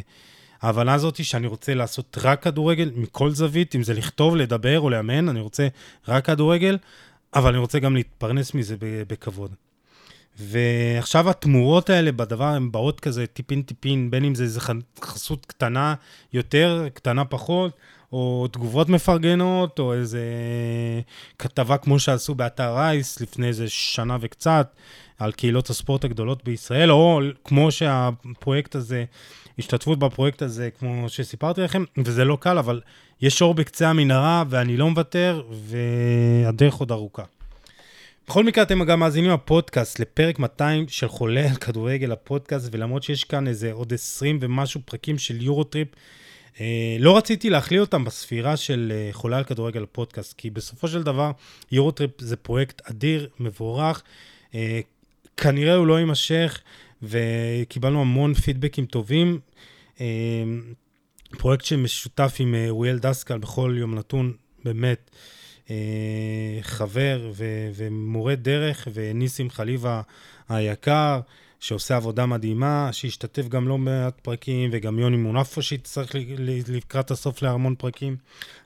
ההבנה הזאת שאני רוצה לעשות רק כדורגל מכל זווית, אם זה לכתוב, לדבר או לאמן, אני רוצה רק כדורגל, אבל אני רוצה גם להתפרנס מזה בכבוד. ועכשיו התמורות האלה בדבר, הן באות כזה טיפין טיפין, בין אם זה איזה חסות קטנה יותר, קטנה פחות, או תגובות מפרגנות, או איזה כתבה כמו שעשו באתר רייס לפני איזה שנה וקצת, על קהילות הספורט הגדולות בישראל, או כמו שהפרויקט הזה, השתתפות בפרויקט הזה, כמו שסיפרתי לכם, וזה לא קל, אבל יש אור בקצה המנהרה, ואני לא מוותר, והדרך עוד ארוכה. בכל מקרה, אתם גם מאזינים לפודקאסט, לפרק 200 של חולה על כדורגל הפודקאסט, ולמרות שיש כאן איזה עוד 20 ומשהו פרקים של יורוטריפ, אה, לא רציתי להכליל אותם בספירה של אה, חולה על כדורגל הפודקאסט, כי בסופו של דבר, יורוטריפ זה פרויקט אדיר, מבורך, אה, כנראה הוא לא יימשך, וקיבלנו המון פידבקים טובים. פרויקט שמשותף עם אוריאל דסקל בכל יום נתון, באמת. חבר ו- ומורה דרך, וניסים חליבה היקר, שעושה עבודה מדהימה, שהשתתף גם לא מעט פרקים, וגם יוני מונפו שהצטרך לקראת הסוף להמון פרקים,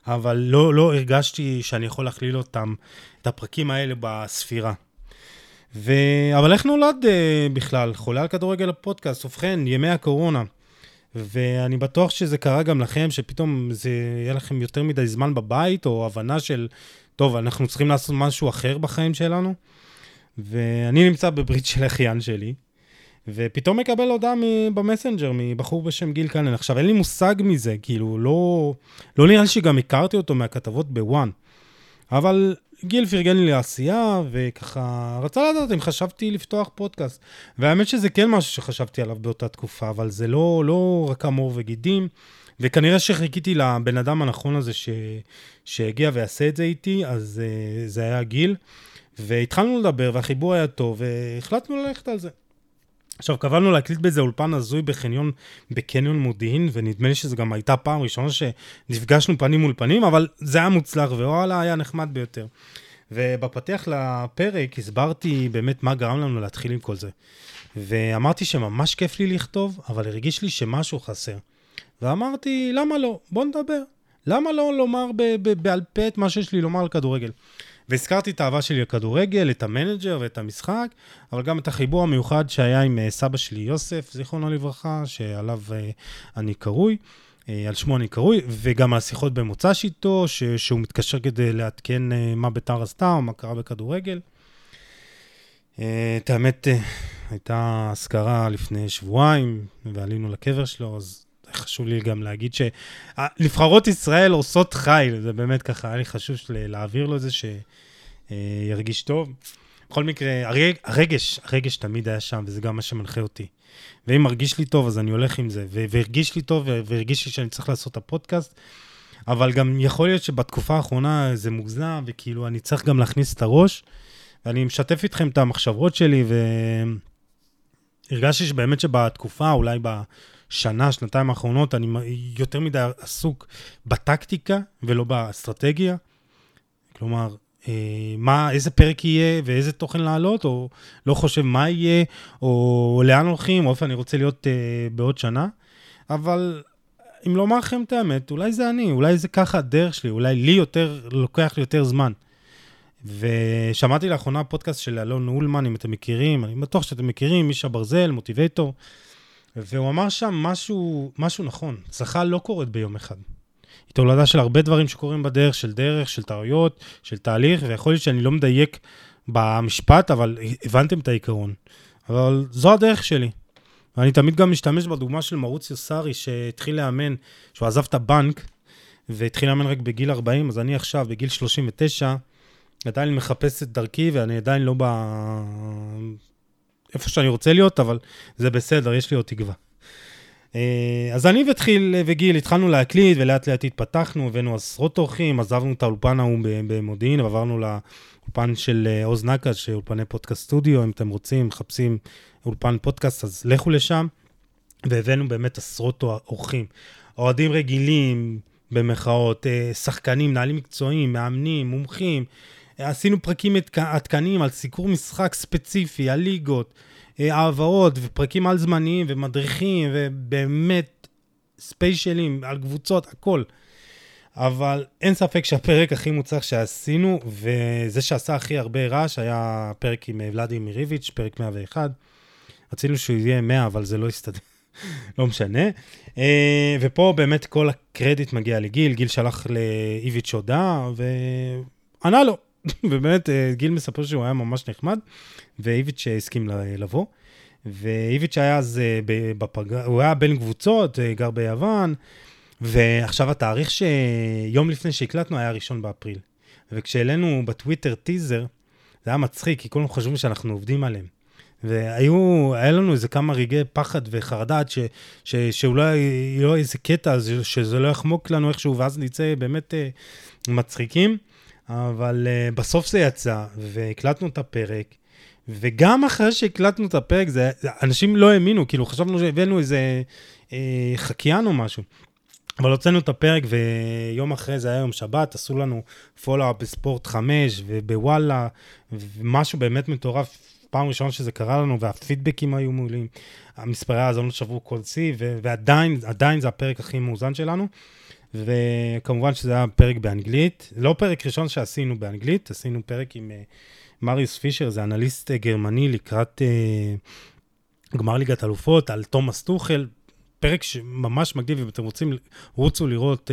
אבל לא, לא הרגשתי שאני יכול להכליל אותם, את הפרקים האלה בספירה. ו... אבל איך נולד uh, בכלל? חולה על כדורגל הפודקאסט, ובכן, ימי הקורונה. ואני בטוח שזה קרה גם לכם, שפתאום זה יהיה לכם יותר מדי זמן בבית, או הבנה של, טוב, אנחנו צריכים לעשות משהו אחר בחיים שלנו. ואני נמצא בברית של אחיין שלי, ופתאום מקבל הודעה במסנג'ר מבחור בשם גיל קנן. עכשיו, אין לי מושג מזה, כאילו, לא, לא נראה לי שגם הכרתי אותו מהכתבות בוואן. אבל גיל פרגן לי לעשייה, וככה, רצה לדעת אם חשבתי לפתוח פודקאסט. והאמת שזה כן משהו שחשבתי עליו באותה תקופה, אבל זה לא, לא רק המור וגידים, וכנראה שחיכיתי לבן אדם הנכון הזה ש, שהגיע ויעשה את זה איתי, אז uh, זה היה גיל. והתחלנו לדבר, והחיבור היה טוב, והחלטנו ללכת על זה. עכשיו, קבענו להקליט באיזה אולפן הזוי בחניון, בקניון מודיעין, ונדמה לי שזו גם הייתה פעם ראשונה שנפגשנו פנים מול פנים, אבל זה היה מוצלח, ווואלה, היה נחמד ביותר. ובפתח לפרק הסברתי באמת מה גרם לנו להתחיל עם כל זה. ואמרתי שממש כיף לי לכתוב, אבל הרגיש לי שמשהו חסר. ואמרתי, למה לא? בוא נדבר. למה לא לומר בעל פה את מה שיש לי לומר על כדורגל? והזכרתי את האהבה שלי לכדורגל, את המנג'ר ואת המשחק, אבל גם את החיבור המיוחד שהיה עם אה, סבא שלי יוסף, זיכרונו לברכה, שעליו אה, אני קרוי. אה, על שמו אני קרוי, וגם על שיחות במוצ"ש איתו, ש- שהוא מתקשר כדי לעדכן מה ביתר עשתה או מה קרה בכדורגל. את האמת, הייתה אזכרה לפני שבועיים, ועלינו לקבר שלו, אז חשוב לי גם להגיד שנבחרות ישראל עושות חיל, זה באמת ככה, היה לי חשוב להעביר לו את זה, שירגיש טוב. בכל מקרה, הרג, הרגש, הרגש תמיד היה שם, וזה גם מה שמנחה אותי. ואם מרגיש לי טוב, אז אני הולך עם זה. והרגיש לי טוב, והרגיש לי שאני צריך לעשות את הפודקאסט. אבל גם יכול להיות שבתקופה האחרונה זה מוגזם, וכאילו אני צריך גם להכניס את הראש. ואני משתף איתכם את המחשבות שלי, והרגשתי שבאמת שבתקופה, אולי בשנה, שנתיים האחרונות, אני יותר מדי עסוק בטקטיקה ולא באסטרטגיה. כלומר, אה, מה, איזה פרק יהיה ואיזה תוכן לעלות, או לא חושב מה יהיה, או לאן הולכים, או איפה אני רוצה להיות אה, בעוד שנה. אבל אם לומר לכם את האמת, אולי זה אני, אולי זה ככה הדרך שלי, אולי לי יותר, לוקח לי יותר זמן. ושמעתי לאחרונה פודקאסט של אלון אולמן, אם אתם מכירים, אני בטוח שאתם מכירים, מישה ברזל, מוטיבייטור. והוא אמר שם משהו, משהו נכון, הצלחה לא קורית ביום אחד. היא תולדה של הרבה דברים שקורים בדרך, של דרך, של טעויות, של תהליך, ויכול להיות שאני לא מדייק במשפט, אבל הבנתם את העיקרון. אבל זו הדרך שלי. ואני תמיד גם משתמש בדוגמה של מרוציו סארי, שהתחיל לאמן, שהוא עזב את הבנק, והתחיל לאמן רק בגיל 40, אז אני עכשיו, בגיל 39, עדיין מחפש את דרכי, ואני עדיין לא ב... איפה שאני רוצה להיות, אבל זה בסדר, יש לי עוד תקווה. אה, אז אני ותחיל וגיל התחלנו להקליט ולאט לאט התפתחנו, הבאנו עשרות אורחים, עזבנו את האולפן ההוא במודיעין ועברנו לאולפן של אה, עוז נקש, שאולפני פודקאסט סטודיו, אם אתם רוצים, מחפשים אולפן פודקאסט, אז לכו לשם. והבאנו באמת עשרות אורחים. אוהדים רגילים, במחאות, אה, שחקנים, מנהלים מקצועיים, מאמנים, מומחים, עשינו פרקים עדכניים על סיקור משחק ספציפי, על ליגות, אה, העברות ופרקים על זמניים ומדריכים ובאמת ספיישלים על קבוצות, הכל. אבל אין ספק שהפרק הכי מוצלח שעשינו, וזה שעשה הכי הרבה רעש, היה פרק עם ולדימיר ריביץ', פרק 101. רצינו שהוא יהיה 100, אבל זה לא הסתדר. לא משנה. אה, ופה באמת כל הקרדיט מגיע לגיל, גיל שלח לאיביץ' הודעה, וענה לו. ובאמת, אה, גיל מספר שהוא היה ממש נחמד, ואיביץ' הסכים לבוא. ואיביץ' היה אז אה, בפגרה, הוא היה בין קבוצות, גר ביוון, ועכשיו התאריך שיום לפני שהקלטנו היה ראשון באפריל. וכשהעלינו בטוויטר טיזר, זה היה מצחיק, כי כולנו חשבו שאנחנו עובדים עליהם. והיו, היה לנו איזה כמה רגעי פחד וחרדה, ש, שאולי יהיה איזה קטע, שזה לא יחמוק לנו איכשהו, ואז נצא באמת מצחיקים. אבל uh, בסוף זה יצא, והקלטנו את הפרק, וגם אחרי שהקלטנו את הפרק, זה, אנשים לא האמינו, כאילו חשבנו שהבאנו איזה אה, חקיין או משהו. אבל הוצאנו את הפרק, ויום אחרי זה היה יום שבת, עשו לנו פולו-אפ בספורט 5 ובוואלה, ומשהו באמת מטורף. פעם ראשונה שזה קרה לנו, והפידבקים היו מעולים. המספרי האזונות שברו כל שיא, ועדיין, עדיין זה הפרק הכי מאוזן שלנו. וכמובן שזה היה פרק באנגלית. לא פרק ראשון שעשינו באנגלית, עשינו פרק עם uh, מריוס פישר, זה אנליסט uh, גרמני לקראת uh, גמר ליגת אלופות, על תומאס טוחל. פרק שממש מגניב, אם אתם רוצים, רוצו לראות,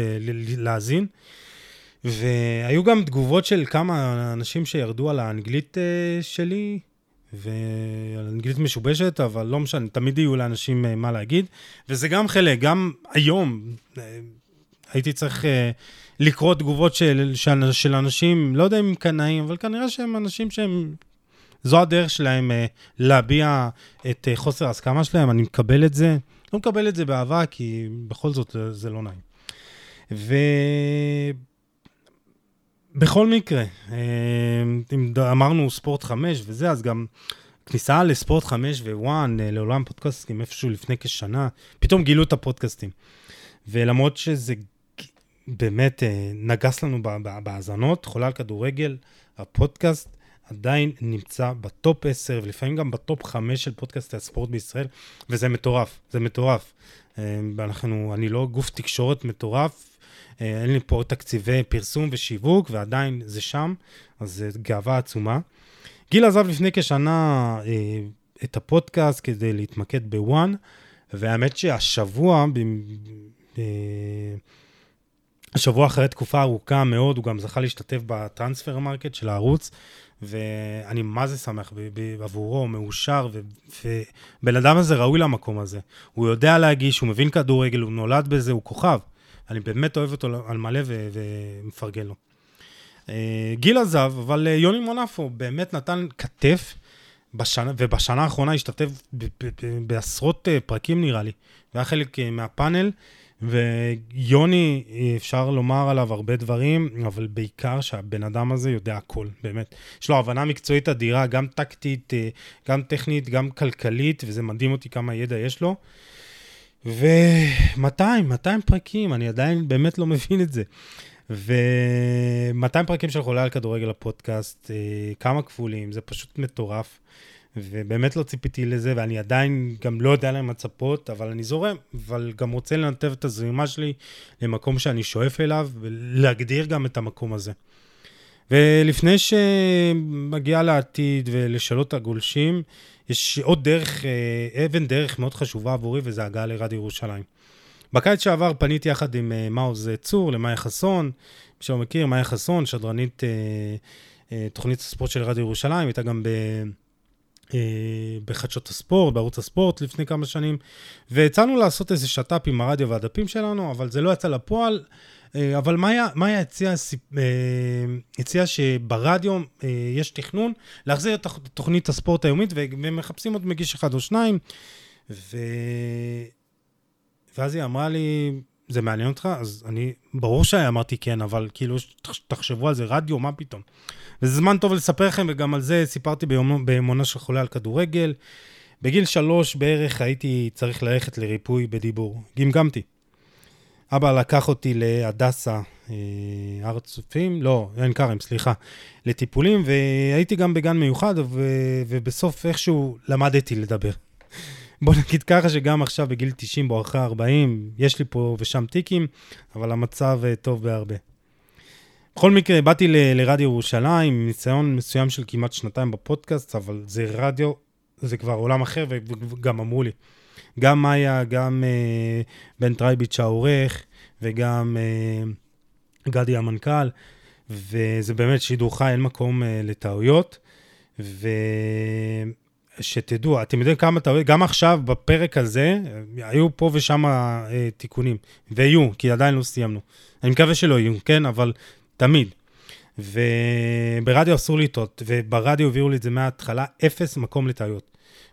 להאזין. והיו גם תגובות של כמה אנשים שירדו על האנגלית שלי, ואנגלית משובשת, אבל לא משנה, תמיד יהיו לאנשים אה, מה להגיד. וזה גם חלק, גם היום אה, הייתי צריך אה, לקרוא תגובות של, של, של אנשים, לא יודע אם קנאים, אבל כנראה שהם אנשים שהם... זו הדרך שלהם להביע את חוסר ההסכמה שלהם, אני מקבל את זה. לא מקבל את זה באהבה, כי בכל זאת זה לא נעים. ו... בכל מקרה, אה, אם אמרנו ספורט 5 וזה, אז גם כניסה לספורט 5 ו ONE, אה, לעולם פודקאסטים איפשהו לפני כשנה, פתאום גילו את הפודקאסטים. ולמרות שזה באמת אה, נגס לנו בהאזנות, חולה על כדורגל, הפודקאסט עדיין נמצא ב top 10, ולפעמים גם ב top 5 של פודקאסטי הספורט בישראל, וזה מטורף, זה מטורף. אנחנו, אני לא גוף תקשורת מטורף, אה, אין לי פה תקציבי פרסום ושיווק, ועדיין זה שם, אז זו גאווה עצומה. גיל עזב לפני כשנה אה, את הפודקאסט כדי להתמקד ב ONE, והאמת שהשבוע, השבוע אחרי תקופה ארוכה מאוד, הוא גם זכה להשתתף ב transfer market של הערוץ, ואני מה זה שמח עבורו, מאושר, ובן אדם הזה ראוי למקום הזה. הוא יודע להגיש, הוא מבין כדורגל, הוא נולד בזה, הוא כוכב. אני באמת אוהב אותו על מלא ומפרגן לו. אה, גיל עזב, אבל אה, יוני מונפו באמת נתן כתף, בשנה, ובשנה האחרונה השתתף בעשרות אה, פרקים נראה לי, והיה חלק מהפאנל, ויוני, אפשר לומר עליו הרבה דברים, אבל בעיקר שהבן אדם הזה יודע הכל, באמת. יש לו הבנה מקצועית אדירה, גם טקטית, גם טכנית, גם כלכלית, וזה מדהים אותי כמה ידע יש לו. ו-200, 200 פרקים, אני עדיין באמת לא מבין את זה. ו-200 פרקים של חולה על כדורגל הפודקאסט, אה, כמה כפולים, זה פשוט מטורף. ובאמת לא ציפיתי לזה, ואני עדיין גם לא יודע להם מצפות, אבל אני זורם, אבל גם רוצה לנתב את הזרימה שלי למקום שאני שואף אליו, ולהגדיר גם את המקום הזה. ולפני שמגיע לעתיד ולשאלות הגולשים, יש עוד דרך, אה, אבן דרך מאוד חשובה עבורי, וזה הגעה לרדיו ירושלים. בקיץ שעבר פניתי יחד עם אה, מעוז צור למאיה חסון, מי שלא מכיר, מאיה חסון, שדרנית אה, תוכנית הספורט של רדיו ירושלים, הייתה גם ב... בחדשות הספורט, בערוץ הספורט לפני כמה שנים, והצענו לעשות איזה שת"פ עם הרדיו והדפים שלנו, אבל זה לא יצא לפועל. אה, אבל מאיה הציעה הציע שברדיו אה, יש תכנון להחזיר את תוכנית הספורט היומית, ומחפשים עוד מגיש אחד או שניים. ו... ואז היא אמרה לי, זה מעניין אותך? אז אני, ברור שאמרתי כן, אבל כאילו, תחשבו על זה, רדיו, מה פתאום? וזה זמן טוב לספר לכם, וגם על זה סיפרתי באמונה של חולה על כדורגל. בגיל שלוש בערך הייתי צריך ללכת לריפוי בדיבור. גמגמתי. אבא לקח אותי להדסה, אה, הר הצופים, לא, עין כרם, סליחה, לטיפולים, והייתי גם בגן מיוחד, ו, ובסוף איכשהו למדתי לדבר. בוא נגיד ככה שגם עכשיו בגיל 90 בואכה 40, יש לי פה ושם טיקים, אבל המצב אה, טוב בהרבה. בכל מקרה, באתי ל- לרדיו ירושלים עם ניסיון מסוים של כמעט שנתיים בפודקאסט, אבל זה רדיו, זה כבר עולם אחר, וגם אמרו לי. גם מאיה, גם אה, בן טרייביץ' העורך, וגם אה, גדי המנכ"ל, וזה באמת שידור חי, אין מקום אה, לטעויות. ושתדעו, אתם יודעים כמה טעויות, גם עכשיו בפרק הזה, היו פה ושם אה, תיקונים, ויהיו, כי עדיין לא סיימנו. אני מקווה שלא יהיו, כן? אבל תמיד. וברדיו אסור לטעות, וברדיו הביאו לי את זה מההתחלה, אפס מקום לטעויות.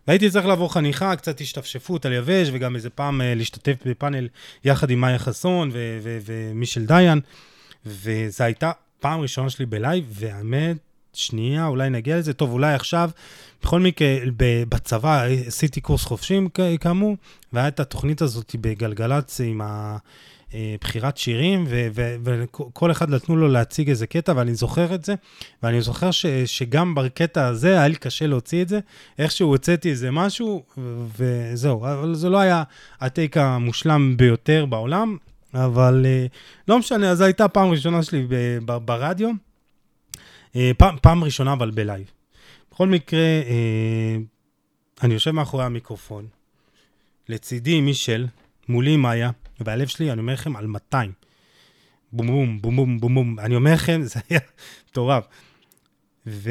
והייתי צריך לעבור חניכה, קצת השתפשפות על יבש, וגם איזה פעם אה, להשתתף בפאנל יחד עם מאיה חסון ומישל דיין, וזו הייתה פעם ראשונה שלי בלייב, והאמת, שנייה, אולי נגיע לזה. טוב, אולי עכשיו. בכל מקרה, בצבא עשיתי קורס חופשים כאמור, והיה את התוכנית הזאת בגלגלצ עם אה, שירים, וכל אחד נתנו לו להציג איזה קטע, ואני זוכר את זה, ואני זוכר ש, שגם בקטע הזה היה לי קשה להוציא את זה, איכשהו הוצאתי איזה משהו, וזהו, אבל זה לא היה הטייק המושלם ביותר בעולם, אבל אה, לא משנה, אז זו הייתה פעם ראשונה שלי ברדיו. אה, פעם, פעם ראשונה, אבל בלייב. בכל מקרה, אה, אני יושב מאחורי המיקרופון, לצידי מישל, מולי מאיה, והלב שלי, אני אומר לכם, על 200. בום בום בום בום בום בום. אני אומר לכם, זה היה מטורף. ו...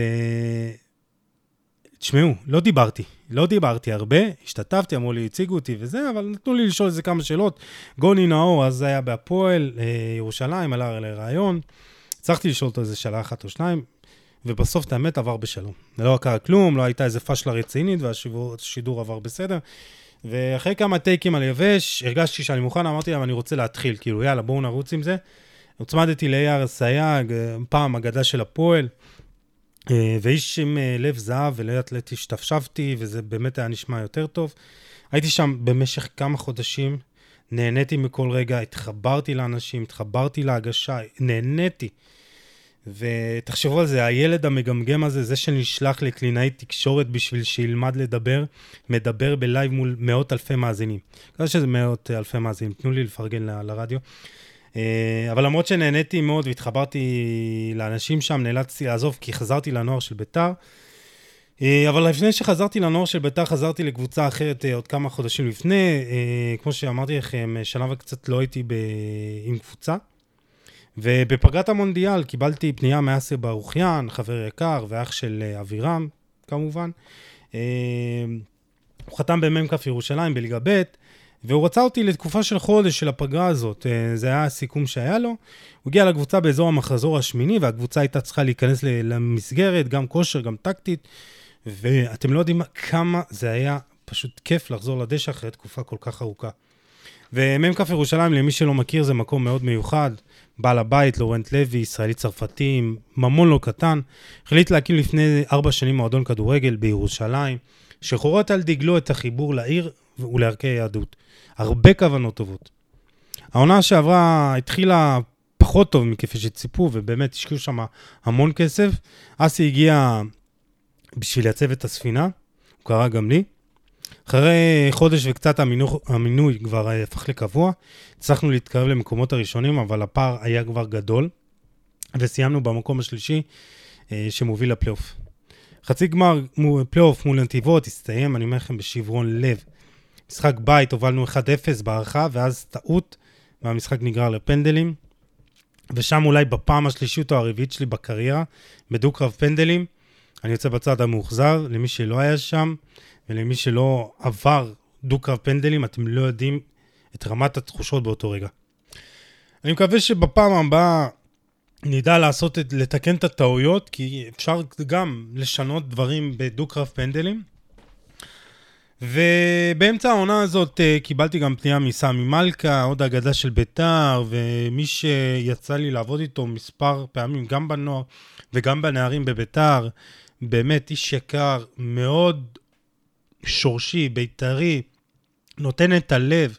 תשמעו, לא דיברתי, לא דיברתי הרבה, השתתפתי, אמרו לי, הציגו אותי וזה, אבל נתנו לי לשאול איזה כמה שאלות. גוני נאור, אז היה בהפועל, אה, ירושלים, עלה לראיון. הצלחתי לשאול אותו איזה שאלה אחת או שניים, ובסוף, את האמת, עבר בשלום. לא קרה כלום, לא הייתה איזה פשלה רצינית, והשידור עבר בסדר. ואחרי כמה טייקים על יבש, הרגשתי שאני מוכן, אמרתי להם, אני רוצה להתחיל, כאילו, יאללה, בואו נרוץ עם זה. הוצמדתי לאייר סייג, פעם אגדה של הפועל, אה, ואיש עם אה, לב זהב, ולאט לאט השתפשפתי, וזה באמת היה נשמע יותר טוב. הייתי שם במשך כמה חודשים, נהניתי מכל רגע, התחברתי לאנשים, התחברתי להגשה, נהניתי. ותחשבו על זה, הילד המגמגם הזה, זה שנשלח לקלינאי תקשורת בשביל שילמד לדבר, מדבר בלייב מול מאות אלפי מאזינים. כזה שזה מאות אלפי מאזינים, תנו לי לפרגן ל- לרדיו. אה, אבל למרות שנהניתי מאוד והתחברתי לאנשים שם, נאלצתי לעזוב כי חזרתי לנוער של ביתר. אה, אבל לפני שחזרתי לנוער של ביתר, חזרתי לקבוצה אחרת אה, עוד כמה חודשים לפני. כמו שאמרתי לכם, שנה וקצת לא הייתי ב... עם קבוצה. ובפגרת המונדיאל קיבלתי פנייה מאסר ברוכיאן, חבר יקר ואח של אה, אבירם, כמובן. אה, הוא חתם במ"כ ירושלים בליגה ב', והוא רצה אותי לתקופה של חודש של הפגרה הזאת. אה, זה היה הסיכום שהיה לו. הוא הגיע לקבוצה באזור המחזור השמיני, והקבוצה הייתה צריכה להיכנס למסגרת, גם כושר, גם טקטית. ואתם לא יודעים כמה זה היה פשוט כיף לחזור לדשא אחרי תקופה כל כך ארוכה. ומ"כ ירושלים, למי שלא מכיר, זה מקום מאוד מיוחד. בעל הבית, לורנט לוי, ישראלי צרפתי, ממון לא קטן, החליט להקים לפני ארבע שנים מועדון כדורגל בירושלים, שחורת על דגלו את החיבור לעיר ולערכי היהדות. הרבה כוונות טובות. העונה שעברה התחילה פחות טוב מכפי שציפו, ובאמת השקיעו שם המון כסף. אסי הגיע בשביל לייצב את הספינה, הוא קרא גם לי. אחרי חודש וקצת המינוי, המינוי כבר הפך לקבוע. הצלחנו להתקרב למקומות הראשונים, אבל הפער היה כבר גדול, וסיימנו במקום השלישי אה, שמוביל לפלייאוף. חצי גמר פלייאוף מול נתיבות הסתיים, אני אומר לכם, בשברון לב. משחק בית, הובלנו 1-0 בהארכה, ואז טעות, והמשחק נגרר לפנדלים. ושם אולי בפעם השלישית או הרביעית שלי בקריירה, בדו-קרב פנדלים, אני יוצא בצד המאוכזר, למי שלא היה שם, ולמי שלא עבר דו-קרב פנדלים, אתם לא יודעים את רמת התחושות באותו רגע. אני מקווה שבפעם הבאה נדע לעשות, את, לתקן את הטעויות, כי אפשר גם לשנות דברים בדו-קרב פנדלים. ובאמצע העונה הזאת uh, קיבלתי גם פנייה מסמי מלכה, עוד אגדה של ביתר, ומי שיצא לי לעבוד איתו מספר פעמים, גם בנוער וגם בנערים בביתר, באמת איש יקר, מאוד שורשי, בית"רי, נותן את הלב.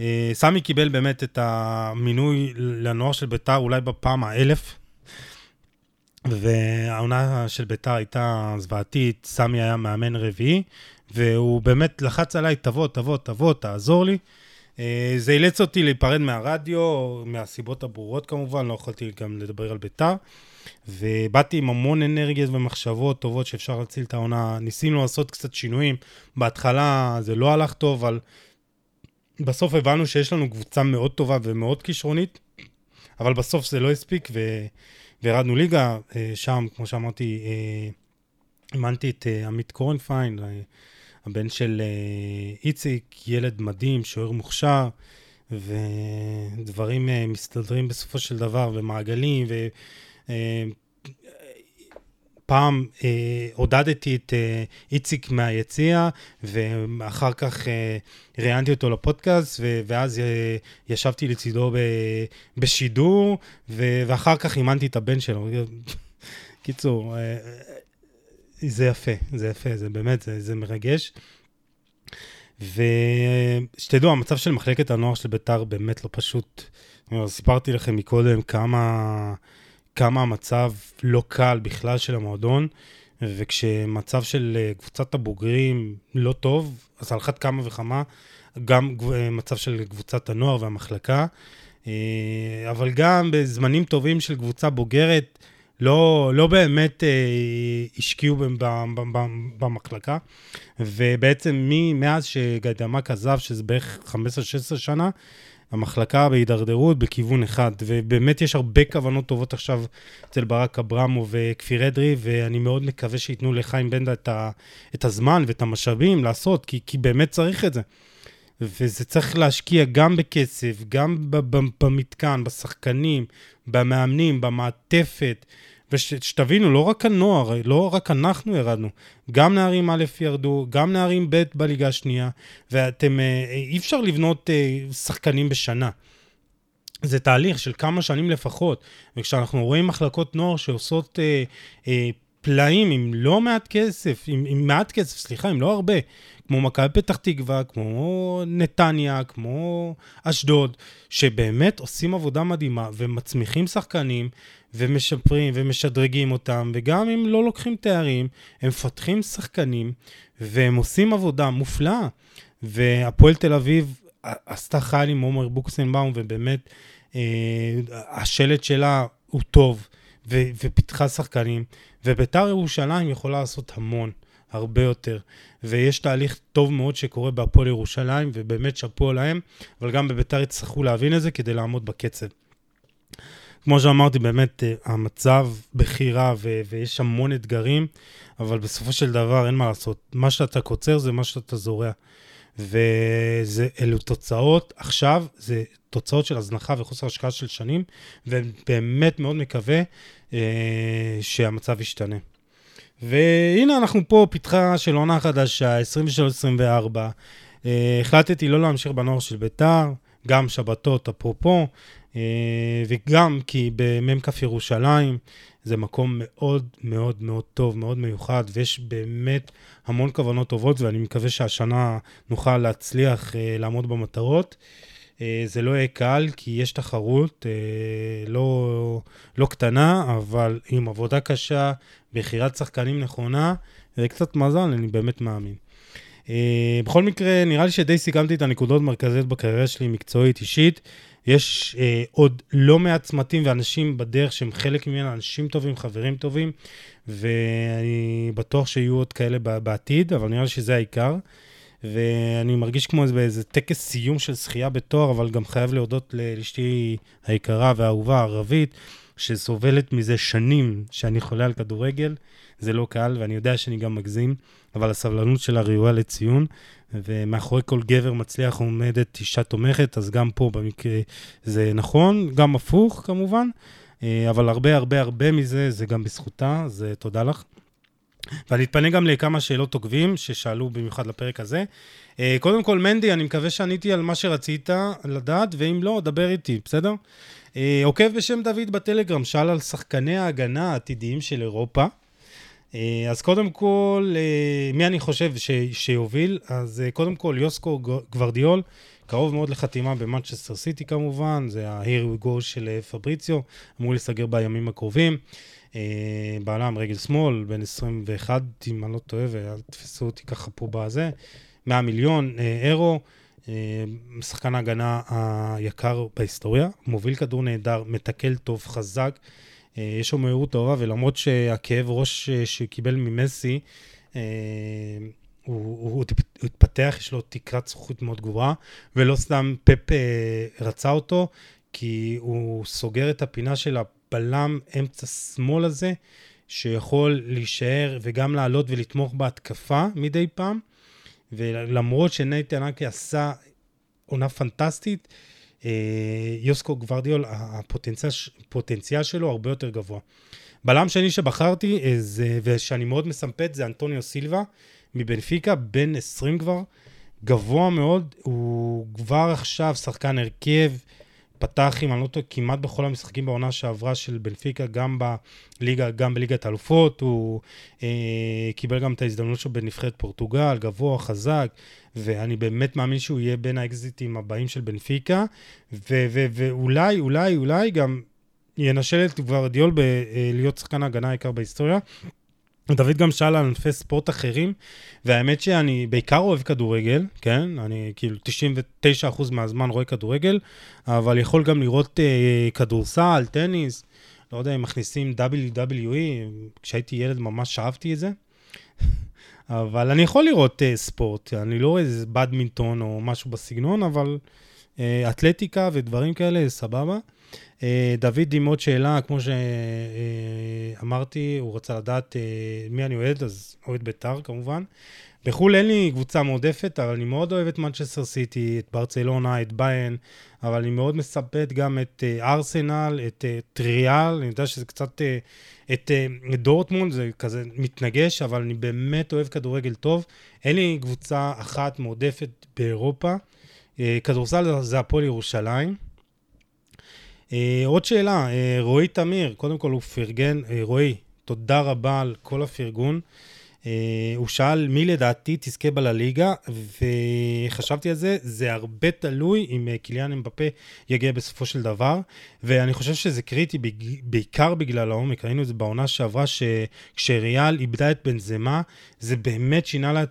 אה, סמי קיבל באמת את המינוי לנוער של בית"ר אולי בפעם האלף. והעונה של ביתר הייתה זוועתית, סמי היה מאמן רביעי, והוא באמת לחץ עליי, תבוא, תבוא, תבוא, תעזור לי. אה, זה אילץ אותי להיפרד מהרדיו, מהסיבות הברורות כמובן, לא יכולתי גם לדבר על ביתר. ובאתי עם המון אנרגיות ומחשבות טובות שאפשר להציל את העונה. ניסינו לעשות קצת שינויים. בהתחלה זה לא הלך טוב, אבל בסוף הבנו שיש לנו קבוצה מאוד טובה ומאוד כישרונית, אבל בסוף זה לא הספיק, ו... וירדנו ליגה. אה, שם, כמו שאמרתי, אה, אימנתי את עמית קורנפיין, הבן של איציק, ילד מדהים, שוער מוכשר. ודברים מסתדרים בסופו של דבר, ומעגלים. אה, פעם אה, עודדתי את אה, איציק מהיציע, ואחר כך אה, ראיינתי אותו לפודקאסט, ו- ואז אה, ישבתי לצידו ב- בשידור, ו- ואחר כך אימנתי את הבן שלו. קיצור, אה, זה יפה, זה יפה, זה באמת, זה, זה מרגש. ושתדעו, המצב של מחלקת הנוער של ביתר באמת לא פשוט. סיפרתי לכם מקודם כמה... כמה המצב לא קל בכלל של המועדון, וכשמצב של אה, קבוצת הבוגרים לא טוב, אז על אחת כמה וכמה, גם אה, מצב של קבוצת הנוער והמחלקה, אה, אבל גם בזמנים טובים של קבוצה בוגרת, לא, לא באמת השקיעו במחלקה, ובעצם מאז שגיידמק עזב, שזה בערך 15-16 שנה, המחלקה בהידרדרות בכיוון אחד, ובאמת יש הרבה כוונות טובות עכשיו אצל ברק אברמו וכפיר אדרי, ואני מאוד מקווה שייתנו לחיים בנדה את, ה, את הזמן ואת המשאבים לעשות, כי, כי באמת צריך את זה. וזה צריך להשקיע גם בכסף, גם במתקן, בשחקנים, במאמנים, במעטפת. ושתבינו, לא רק הנוער, לא רק אנחנו ירדנו, גם נערים א' ירדו, גם נערים ב' בליגה השנייה, ואתם, אה, אי אפשר לבנות אה, שחקנים בשנה. זה תהליך של כמה שנים לפחות, וכשאנחנו רואים מחלקות נוער שעושות אה, אה, פלאים עם לא מעט כסף, עם, עם מעט כסף, סליחה, עם לא הרבה, כמו מכבי פתח תקווה, כמו נתניה, כמו אשדוד, שבאמת עושים עבודה מדהימה ומצמיחים שחקנים ומשפרים ומשדרגים אותם, וגם אם לא לוקחים תארים, הם מפתחים שחקנים והם עושים עבודה מופלאה. והפועל תל אביב עשתה חייל עם עומר בוקסנבאום, ובאמת אה, השלט שלה הוא טוב, ו- ופיתחה שחקנים, וביתר ירושלים יכולה לעשות המון. הרבה יותר. ויש תהליך טוב מאוד שקורה בהפועל ירושלים, ובאמת שאפו להם, אבל גם בביתר יצטרכו להבין את זה כדי לעמוד בקצב. כמו שאמרתי, באמת אה, המצב בכי רע ו- ויש המון אתגרים, אבל בסופו של דבר אין מה לעשות. מה שאתה קוצר זה מה שאתה זורע. ואלו תוצאות, עכשיו זה תוצאות של הזנחה וחוסר השקעה של שנים, ובאמת מאוד מקווה אה, שהמצב ישתנה. והנה אנחנו פה, פתחה של עונה חדשה, 23-24. אה, החלטתי לא להמשיך בנוער של ביתר, גם שבתות אפרופו, וגם כי במ"כ ירושלים זה מקום מאוד מאוד מאוד טוב, מאוד מיוחד, ויש באמת המון כוונות טובות, ואני מקווה שהשנה נוכל להצליח אה, לעמוד במטרות. זה לא יהיה קל, כי יש תחרות לא, לא קטנה, אבל עם עבודה קשה, בחירת שחקנים נכונה, וקצת מזל, אני באמת מאמין. בכל מקרה, נראה לי שדי סיכמתי את הנקודות המרכזיות בקריירה שלי, מקצועית, אישית. יש uh, עוד לא מעט צמתים ואנשים בדרך שהם חלק ממנה, אנשים טובים, חברים טובים, ואני בטוח שיהיו עוד כאלה בעתיד, אבל נראה לי שזה העיקר. ואני מרגיש כמו איזה טקס סיום של שחייה בתואר, אבל גם חייב להודות לאשתי היקרה והאהובה, הערבית, שסובלת מזה שנים שאני חולה על כדורגל. זה לא קל, ואני יודע שאני גם מגזים, אבל הסבלנות שלה ראויה לציון, ומאחורי כל גבר מצליח עומדת אישה תומכת, אז גם פה במקרה זה נכון, גם הפוך כמובן, אה, אבל הרבה הרבה הרבה מזה זה גם בזכותה, אז תודה לך. ואני אתפנה גם לכמה שאלות עוקבים ששאלו במיוחד לפרק הזה. אה, קודם כל, מנדי, אני מקווה שעניתי על מה שרצית לדעת, ואם לא, דבר איתי, בסדר? אה, עוקב בשם דוד בטלגרם שאל על שחקני ההגנה העתידיים של אירופה. אה, אז קודם כל, אה, מי אני חושב ש, שיוביל? אז קודם כל, יוסקו גוורדיאול, קרוב מאוד לחתימה במנצ'סטר סיטי כמובן, זה ה-here we go של פבריציו, אמור להיסגר בימים הקרובים. אה, בלם רגל שמאל, בן 21, אם אני לא טועה, ואל תתפסו אותי ככה פה בזה, 100 מיליון אה, אירו, אה, שחקן ההגנה היקר בהיסטוריה, מוביל כדור נהדר, מתקל טוב, חזק, אה, יש לו מהירות טובה, ולמרות שהכאב ראש אה, שקיבל ממסי, אה, הוא, הוא, הוא התפתח, יש לו תקרת זכות מאוד גבוהה, ולא סתם פפ אה, רצה אותו, כי הוא סוגר את הפינה של הבלם אמצע שמאל הזה, שיכול להישאר וגם לעלות ולתמוך בהתקפה מדי פעם. ולמרות שנייטן אנקי עשה עונה פנטסטית, אה, יוסקו גוורדיול, הפוטנציאל שלו הרבה יותר גבוה. בלם שני שבחרתי, אה, זה, ושאני מאוד מסמפת, זה אנטוניו סילבה מבנפיקה, בן 20 כבר, גבוה מאוד, הוא כבר עכשיו שחקן הרכב, פתח, אם אני לא טועה, כמעט בכל המשחקים בעונה שעברה של בנפיקה, גם בליגה, גם בליגת האלופות, הוא אה, קיבל גם את ההזדמנות שלו בנבחרת פורטוגל, גבוה, חזק, ואני באמת מאמין שהוא יהיה בין האקזיטים הבאים של בנפיקה, ו- ו- ואולי, אולי, אולי גם ינשל את גוורדיול ב- אה, שחקן ההגנה העיקר בהיסטוריה. דוד גם שאל על ענפי ספורט אחרים, והאמת שאני בעיקר אוהב כדורגל, כן? אני כאילו 99% מהזמן רואה כדורגל, אבל יכול גם לראות אה, כדורסל, טניס, לא יודע אם מכניסים WWE, כשהייתי ילד ממש אהבתי את זה. אבל אני יכול לראות אה, ספורט, אני לא רואה איזה בדמינטון או משהו בסגנון, אבל אה, אתלטיקה ודברים כאלה, סבבה. אה, דוד עם עוד שאלה, כמו שאמרתי, הוא רצה לדעת אה, מי אני אוהד, אז אוהד בית"ר כמובן. בחו"ל אין לי קבוצה מועדפת, אבל אני מאוד אוהב את מנצ'סטר סיטי, את ברצלונה, את ביין, אבל אני מאוד מספט גם את אה, ארסנל, את טריאל, אני יודע שזה קצת... את דורטמונד, זה כזה מתנגש, אבל אני באמת אוהב כדורגל טוב. אין לי קבוצה אחת מועדפת באירופה. כדורסל זה הפועל ירושלים. אה, עוד שאלה, אה, רועי תמיר, קודם כל הוא פרגן, אה, רועי, תודה רבה על כל הפרגון. הוא שאל מי לדעתי תזכה בלליגה, וחשבתי על זה, זה הרבה תלוי אם קיליאן אמבפה יגיע בסופו של דבר, ואני חושב שזה קריטי בעיקר בגלל העומק, ראינו את זה בעונה שעברה, שכשריאל איבדה את בנזמה, זה באמת שינה לה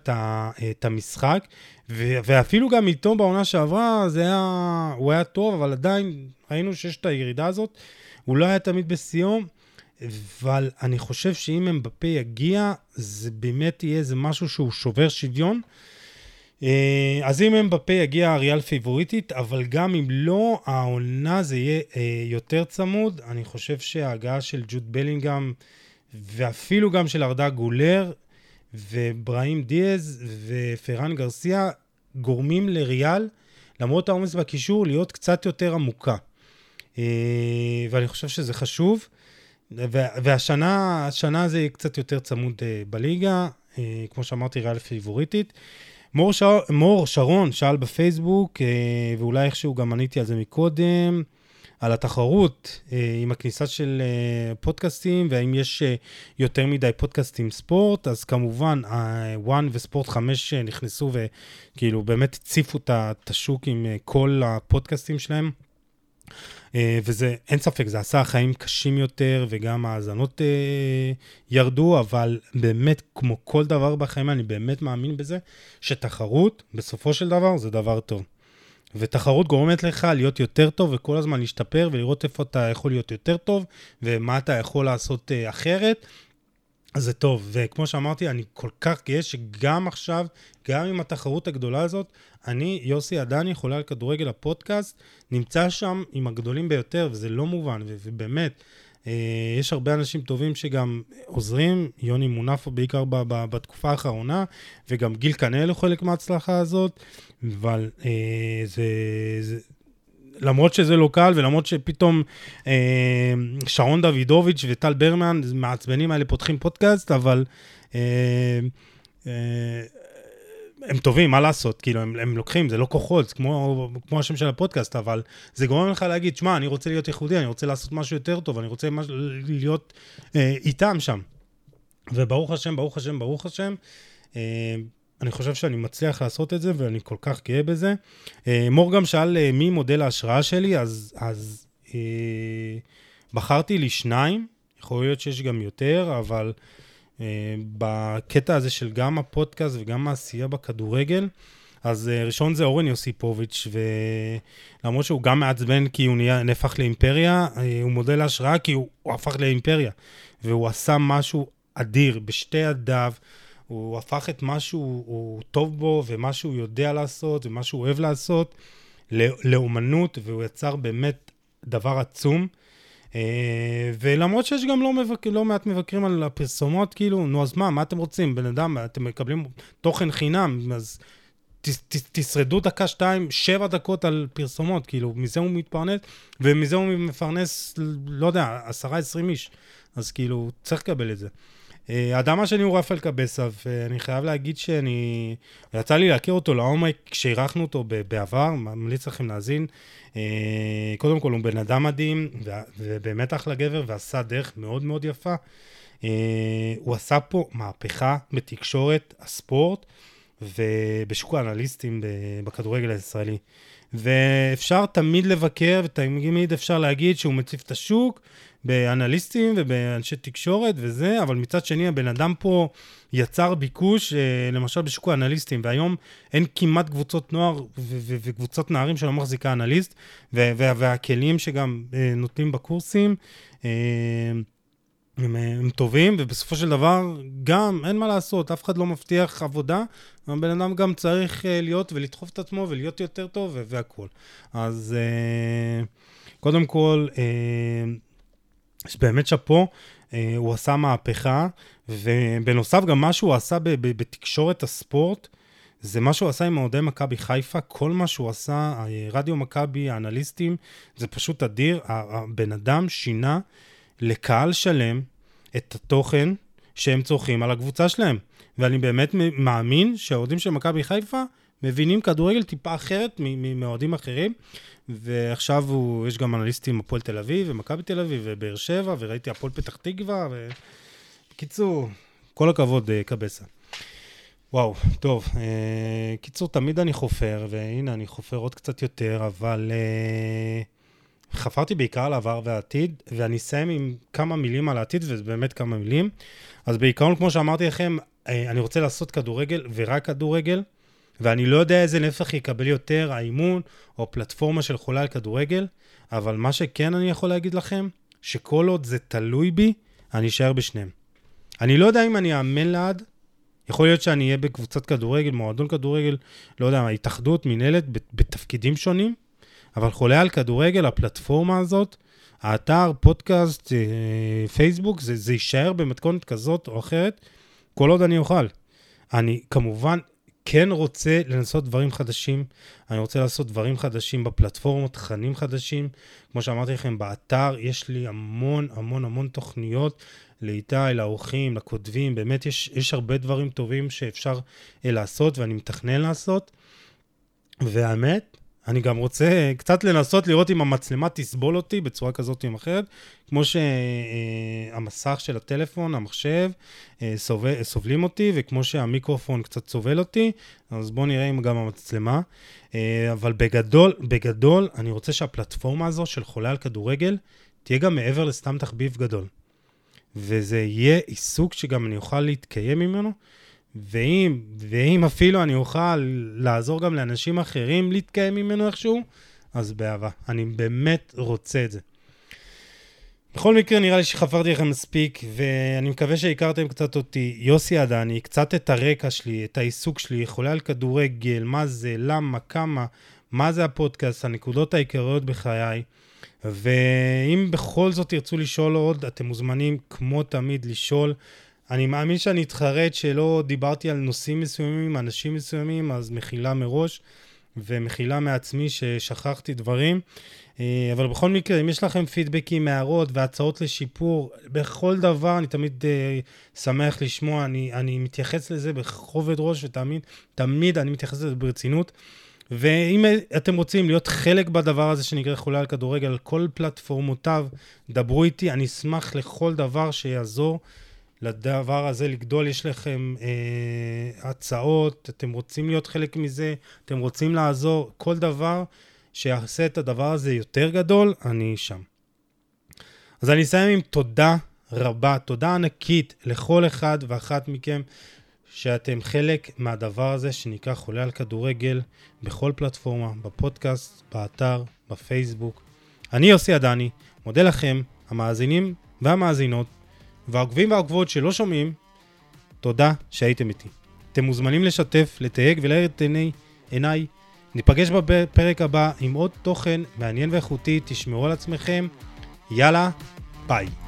את המשחק, ואפילו גם איתו בעונה שעברה, זה היה, הוא היה טוב, אבל עדיין ראינו שיש את הירידה הזאת. הוא לא היה תמיד בשיאו, אבל אני חושב שאם אמבפה יגיע, זה באמת יהיה איזה משהו שהוא שובר שוויון. אה, אז אם אמבפה יגיע, אריאל פיבוריטית, אבל גם אם לא, העונה זה יהיה אה, יותר צמוד. אני חושב שההגעה של ג'וד בלינגהם, ואפילו גם של ארדה גולר, ובראים דיאז ופרן גרסיה גורמים לריאל, למרות העומס בקישור, להיות קצת יותר עמוקה. אה, ואני חושב שזה חשוב. והשנה, השנה זה יהיה קצת יותר צמוד אה, בליגה, אה, כמו שאמרתי, ריאל פיבוריטית. מור, ש... מור שרון שאל בפייסבוק, ואולי איכשהו גם עניתי על זה מקודם, על התחרות עם הכניסה של פודקאסטים, והאם יש יותר מדי פודקאסטים ספורט, אז כמובן, וואן וספורט 5 נכנסו וכאילו באמת הציפו את השוק עם כל הפודקאסטים שלהם. וזה, אין ספק, זה עשה חיים קשים יותר, וגם ההאזנות ירדו, אבל באמת, כמו כל דבר בחיים, אני באמת מאמין בזה, שתחרות, בסופו של דבר, זה דבר טוב. ותחרות גורמת לך להיות יותר טוב וכל הזמן להשתפר ולראות איפה אתה יכול להיות יותר טוב ומה אתה יכול לעשות uh, אחרת. אז זה טוב, וכמו שאמרתי, אני כל כך גאה שגם עכשיו, גם עם התחרות הגדולה הזאת, אני, יוסי עדני, חולה על כדורגל הפודקאסט, נמצא שם עם הגדולים ביותר, וזה לא מובן, ובאמת, אה, יש הרבה אנשים טובים שגם עוזרים, יוני מונפו בעיקר ב- ב- בתקופה האחרונה, וגם גיל קנאל הוא חלק מההצלחה הזאת, אבל אה, זה, זה... למרות שזה לא קל, ולמרות שפתאום אה, שרון דוידוביץ' וטל ברמן, מעצבנים האלה פותחים פודקאסט, אבל אה, אה, הם טובים, מה לעשות? כאילו, הם, הם לוקחים, זה לא כוחות, זה כמו, כמו השם של הפודקאסט, אבל זה גורם לך להגיד, שמע, אני רוצה להיות ייחודי, אני רוצה לעשות משהו יותר טוב, אני רוצה מש... להיות אה, איתם שם. וברוך השם, ברוך השם, ברוך השם, אה, אני חושב שאני מצליח לעשות את זה, ואני כל כך גאה בזה. אה, מור גם שאל אה, מי מודל ההשראה שלי, אז, אז אה, בחרתי לי שניים. יכול להיות שיש גם יותר, אבל אה, בקטע הזה של גם הפודקאסט וגם העשייה בכדורגל, אז אה, ראשון זה אורן יוסיפוביץ', ולמרות שהוא גם מעצבן כי הוא נהיה, נהפך לאימפריה, אה, הוא מודל להשראה כי הוא, הוא הפך לאימפריה, והוא עשה משהו אדיר בשתי ידיו. הוא הפך את מה שהוא טוב בו, ומה שהוא יודע לעשות, ומה שהוא אוהב לעשות, לאומנות, והוא יצר באמת דבר עצום. אה, ולמרות שיש גם לא, מבק... לא מעט מבקרים על הפרסומות, כאילו, נו אז מה, מה אתם רוצים? בן אדם, אתם מקבלים תוכן חינם, אז ת, ת, תשרדו דקה, שתיים, שבע דקות על פרסומות, כאילו, מזה הוא מתפרנס, ומזה הוא מפרנס, לא יודע, עשרה, עשרים איש. אז כאילו, צריך לקבל את זה. האדם השני הוא רפאל קבסה, ואני חייב להגיד שאני... יצא לי להכיר אותו לעומק כשאירחנו אותו בעבר, ממליץ לכם להאזין. אה, קודם כל, הוא בן אדם מדהים, ובאמת אחלה גבר, ועשה דרך מאוד מאוד יפה. אה, הוא עשה פה מהפכה בתקשורת הספורט ובשוק האנליסטים בכדורגל הישראלי. ואפשר תמיד לבקר, ותמיד אפשר להגיד שהוא מציף את השוק, באנליסטים ובאנשי תקשורת וזה, אבל מצד שני הבן אדם פה יצר ביקוש, אה, למשל בשוק האנליסטים, והיום אין כמעט קבוצות נוער וקבוצות נערים שלא מחזיקה אנליסט, והכלים שגם אה, נותנים בקורסים. אה, הם, הם טובים, ובסופו של דבר, גם, אין מה לעשות, אף אחד לא מבטיח עבודה, הבן אדם גם צריך להיות ולדחוף את עצמו ולהיות יותר טוב והכול. אז קודם כל, אז באמת שאפו, אה, הוא עשה מהפכה, ובנוסף גם מה שהוא עשה בתקשורת הספורט, זה מה שהוא עשה עם אוהדי מכבי חיפה, כל מה שהוא עשה, רדיו מכבי, האנליסטים, זה פשוט אדיר. הבן אדם שינה לקהל שלם את התוכן שהם צורכים על הקבוצה שלהם. ואני באמת מאמין שהאוהדים של מכבי חיפה מבינים כדורגל טיפה אחרת מאוהדים אחרים, ועכשיו הוא, יש גם אנליסטים הפועל תל אביב, ומכבי תל אביב, ובאר שבע, וראיתי הפועל פתח תקווה, בקיצור, כל הכבוד, אה, קבסה. וואו, טוב. אה, קיצור, תמיד אני חופר, והנה, אני חופר עוד קצת יותר, אבל אה, חפרתי בעיקר על העבר והעתיד, ואני אסיים עם כמה מילים על העתיד, וזה באמת כמה מילים. אז בעיקרון, כמו שאמרתי לכם, אה, אני רוצה לעשות כדורגל, ורק כדורגל. ואני לא יודע איזה נפח יקבל יותר, האימון או פלטפורמה של חולה על כדורגל, אבל מה שכן אני יכול להגיד לכם, שכל עוד זה תלוי בי, אני אשאר בשניהם. אני לא יודע אם אני אאמן לעד, יכול להיות שאני אהיה בקבוצת כדורגל, מועדון כדורגל, לא יודע, התאחדות, מנהלת, בתפקידים שונים, אבל חולה על כדורגל, הפלטפורמה הזאת, האתר, פודקאסט, אה, פייסבוק, זה, זה יישאר במתכונת כזאת או אחרת, כל עוד אני אוכל. אני כמובן כן רוצה לנסות דברים חדשים, אני רוצה לעשות דברים חדשים בפלטפורמות, תכנים חדשים. כמו שאמרתי לכם, באתר יש לי המון המון המון תוכניות לאיתי, לאורחים, לכותבים, באמת יש, יש הרבה דברים טובים שאפשר אה, לעשות ואני מתכנן לעשות. והאמת, אני גם רוצה קצת לנסות לראות אם המצלמה תסבול אותי בצורה כזאת או אחרת, כמו שהמסך של הטלפון, המחשב, אה, סובל, סובלים אותי, וכמו שהמיקרופון קצת סובל אותי, אז בואו נראה אם גם המצלמה. אה, אבל בגדול, בגדול, אני רוצה שהפלטפורמה הזו של חולה על כדורגל תהיה גם מעבר לסתם תחביב גדול. וזה יהיה עיסוק שגם אני אוכל להתקיים ממנו, ואם, ואם אפילו אני אוכל לעזור גם לאנשים אחרים להתקיים ממנו איכשהו, אז באהבה. אני באמת רוצה את זה. בכל מקרה, נראה לי שחפרתי לכם מספיק, ואני מקווה שהכרתם קצת אותי. יוסי עדני, קצת את הרקע שלי, את העיסוק שלי, חולה על כדורגל, מה זה, למה, כמה, מה זה הפודקאסט, הנקודות העיקריות בחיי. ואם בכל זאת תרצו לשאול עוד, אתם מוזמנים כמו תמיד לשאול. אני מאמין שאני אתחרט שלא דיברתי על נושאים מסוימים, אנשים מסוימים, אז מחילה מראש, ומחילה מעצמי ששכחתי דברים. אה, אבל בכל מקרה, אם יש לכם פידבקים, הערות והצעות לשיפור, בכל דבר אני תמיד uh, שמח לשמוע, אני, אני מתייחס לזה בכובד ראש, ותמיד, תמיד אני מתייחס לזה ברצינות. ואם אתם רוצים להיות חלק בדבר הזה שנקרא חולה על כדורגל, על כל פלטפורמותיו, דברו איתי, אני אשמח לכל דבר שיעזור. לדבר הזה לגדול, יש לכם אה, הצעות, אתם רוצים להיות חלק מזה, אתם רוצים לעזור, כל דבר שיעשה את הדבר הזה יותר גדול, אני שם. אז אני אסיים עם תודה רבה, תודה ענקית לכל אחד ואחת מכם שאתם חלק מהדבר הזה שנקרא חולה על כדורגל בכל פלטפורמה, בפודקאסט, באתר, בפייסבוק. אני יוסי עדני, מודה לכם, המאזינים והמאזינות, והעוקבים והעוקבות שלא שומעים, תודה שהייתם איתי. אתם מוזמנים לשתף, לתייג ולהאיר את עיני, עיניי. ניפגש בפרק הבא עם עוד תוכן מעניין ואיכותי, תשמרו על עצמכם. יאללה, ביי.